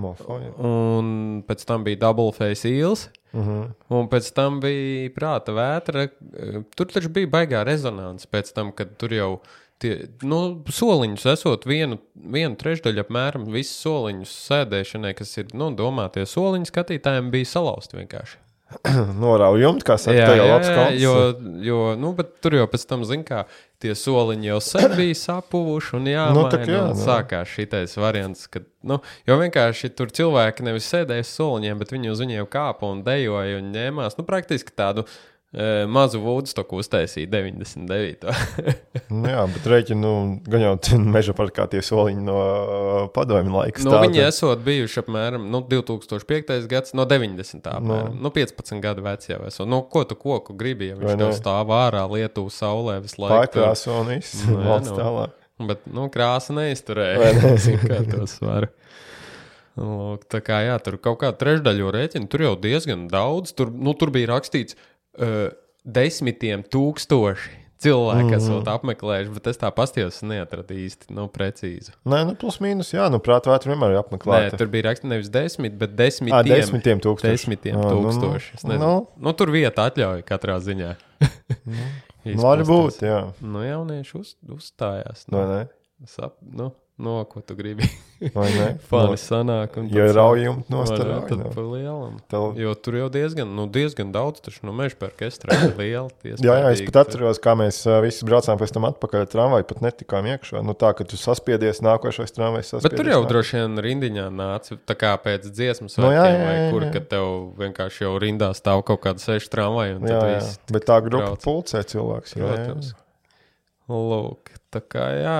Mofo, jā. un pēc tam bija Double Face Eels. Uh -huh. Un pēc tam bija prāta vētra. Tur taču bija baigā rezonance pēc tam, kad tur jau tie, nu, soliņus esot vienu, vienu trešdaļu apmēram visu soliņus sēdēšanai, kas ir nu, domātie soliņi skatītājiem, bija salauzti vienkārši. Noraujumi, kā saka, tā jau labs konts. jo, jo nu, bet tur jau pēc tam, zin kā, tie soliņi jau sen bija sapuvuši un jā, Nu, tak jā, nu. sākās šitais variants, kad, nu, jo vienkārši tur cilvēki nevis sēdēja soliņiem, bet viņi uz viņiem kāpa un dejoja un ņēmās, nu, praktiski tādu mazu vūdstoku uztaisīja 99. Nu, jā, bet rēķina, nu, gan jau meža parkā tie soliņi no padomju laika. nu, viņi esot bijuši apmēram nu, 2005. gads, no 90. apmēram, nu, 15 gadu veci jau esot. Nu, ko tu koku gribi, ja viņš tev stāv ārā Lietuvas saulē visu laiku? tur? Pārkrāso un viss. Nu, Valsts nu. tālāk. Bet, nu, krāsa neizturēja. Vai ne? Zinu, kā to svaru. Lūk, tā kā jā, tur kaut kā trešdaļu rēķina, tur jau diezgan daudz. Tur, nu, tur bija rakstīts uh, desmitiem tūkstoši cilvēku, kas mm. apmeklējuši, bet es tā pastījos, neatradu īsti nu, precīzi. Nē, nu, plus mīnus, jā, nu, prātā vētra vienmēr ir Nē, apmeklēta. tur bija rakstīts nevis desmit, bet desmitiem, Ā, desmitiem tūkstoši. desmitiem nu, nu, tūkstoši. Nezinu. nu. Nu, tur vieta atļauja katrā ziņā. Nu, Var būt, jā. Nu, jaunieši uz, uzstājās. Nu, sap, nu, no ko tu gribi? Fani sanāk. un Ja ne, nostāj. Tad pa lielam. Tev- Jo tur jau diezgan, nu, diezgan daudz, taču no meža orķestra ir liela. Jā, jā, es pat atceros, kā mēs visi braucām pēc tam atpakaļ tramvaju, pat netikām iekšā. Nu, tā, ka tu saspiedies, nākošais tramvajs. Bet tur jau nāk- droši vien rindiņā nāca tā kā pēc dziesmas, Nu, jā, jā, vai jā, kur, jā. kad tev vienkārši jau rindā stāv kaut kāda seša tramvaja. Jā, jā. Bet tā grupa brauc. pulcē cilvēks. jā, jā. Protams. Lūk, tā kā jā.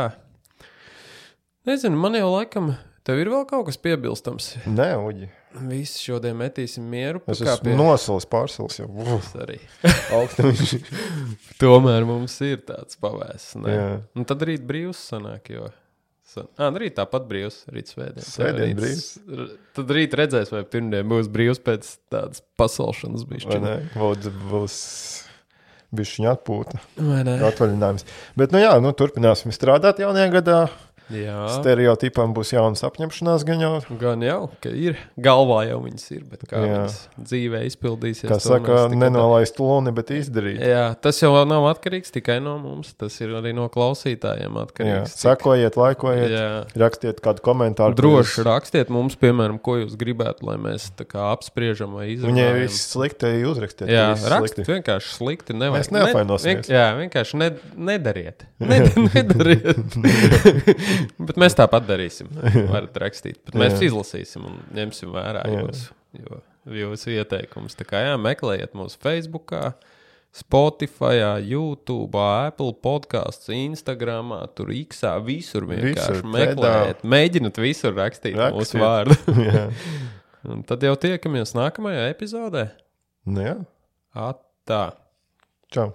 Nezinu, man jau laikam, tev ir vēl kaut kas piebilstams. Nē, Uģi. Visi šodien metīsim mieru. Es esmu nosalis pārsals jau. Es arī. Tomēr mums ir tāds pavēsts. Un tad rīt brīvs sanāk, jo. San... Ah, rīt tāpat brīvs, rīt svētdien. Svētdien brīvs. Tad rīt redzēs, vai pirmdien būs brīvs pēc tādas pasalšanas Vai bišķiņa. ne? Būs, būs bišķiņa atpūta, Vai ne? atvaļinājums. Bet, nu jā, nu, turpināsim strādāt jaunajā gadā. Jā. Stereotipam būs jaunas apņemšanās, gan jau. Gan jau, ka ir. Galvā jau viņas ir, bet kā Jā. viņas dzīvē izpildīsies. Kā saka, nenolaist luni, bet izdarīt. Jā, tas jau nav atkarīgs tikai no mums. Tas ir arī no klausītājiem Jā, atkarīgs. sekojiet, laikojiet, Jā. rakstiet kādu komentāru. Droši rakstiet mums, piemēram, ko jūs gribētu, lai mēs apspriežam vai Viņai izrunājam. viss slikti uzrakstiet. Jā, rakstiet slikti. vienkārši slikti. Nevajag. Mēs neapvainosimies. Ne, vien, jā, vienkārši ne, nedariet. Ned, nedariet. Bet mēs tāpat darīsim. Varat rakstīt. Bet mēs Jā. izlasīsim un ņemsim vērā Jā. jūsu, jo- jūsu ieteikumus. Tā kā jā, meklējiet mūsu Facebook. Spotify, YouTube, Apple podkāsts, Instagram, tur X, visur vienkārši Visur, meklējiet. Mēģiniet visur rakstīt Rakstiet. mūsu vārdu. Un tad jau tiekamies nākamajā epizodē. Nu, jā. Atā! Čau.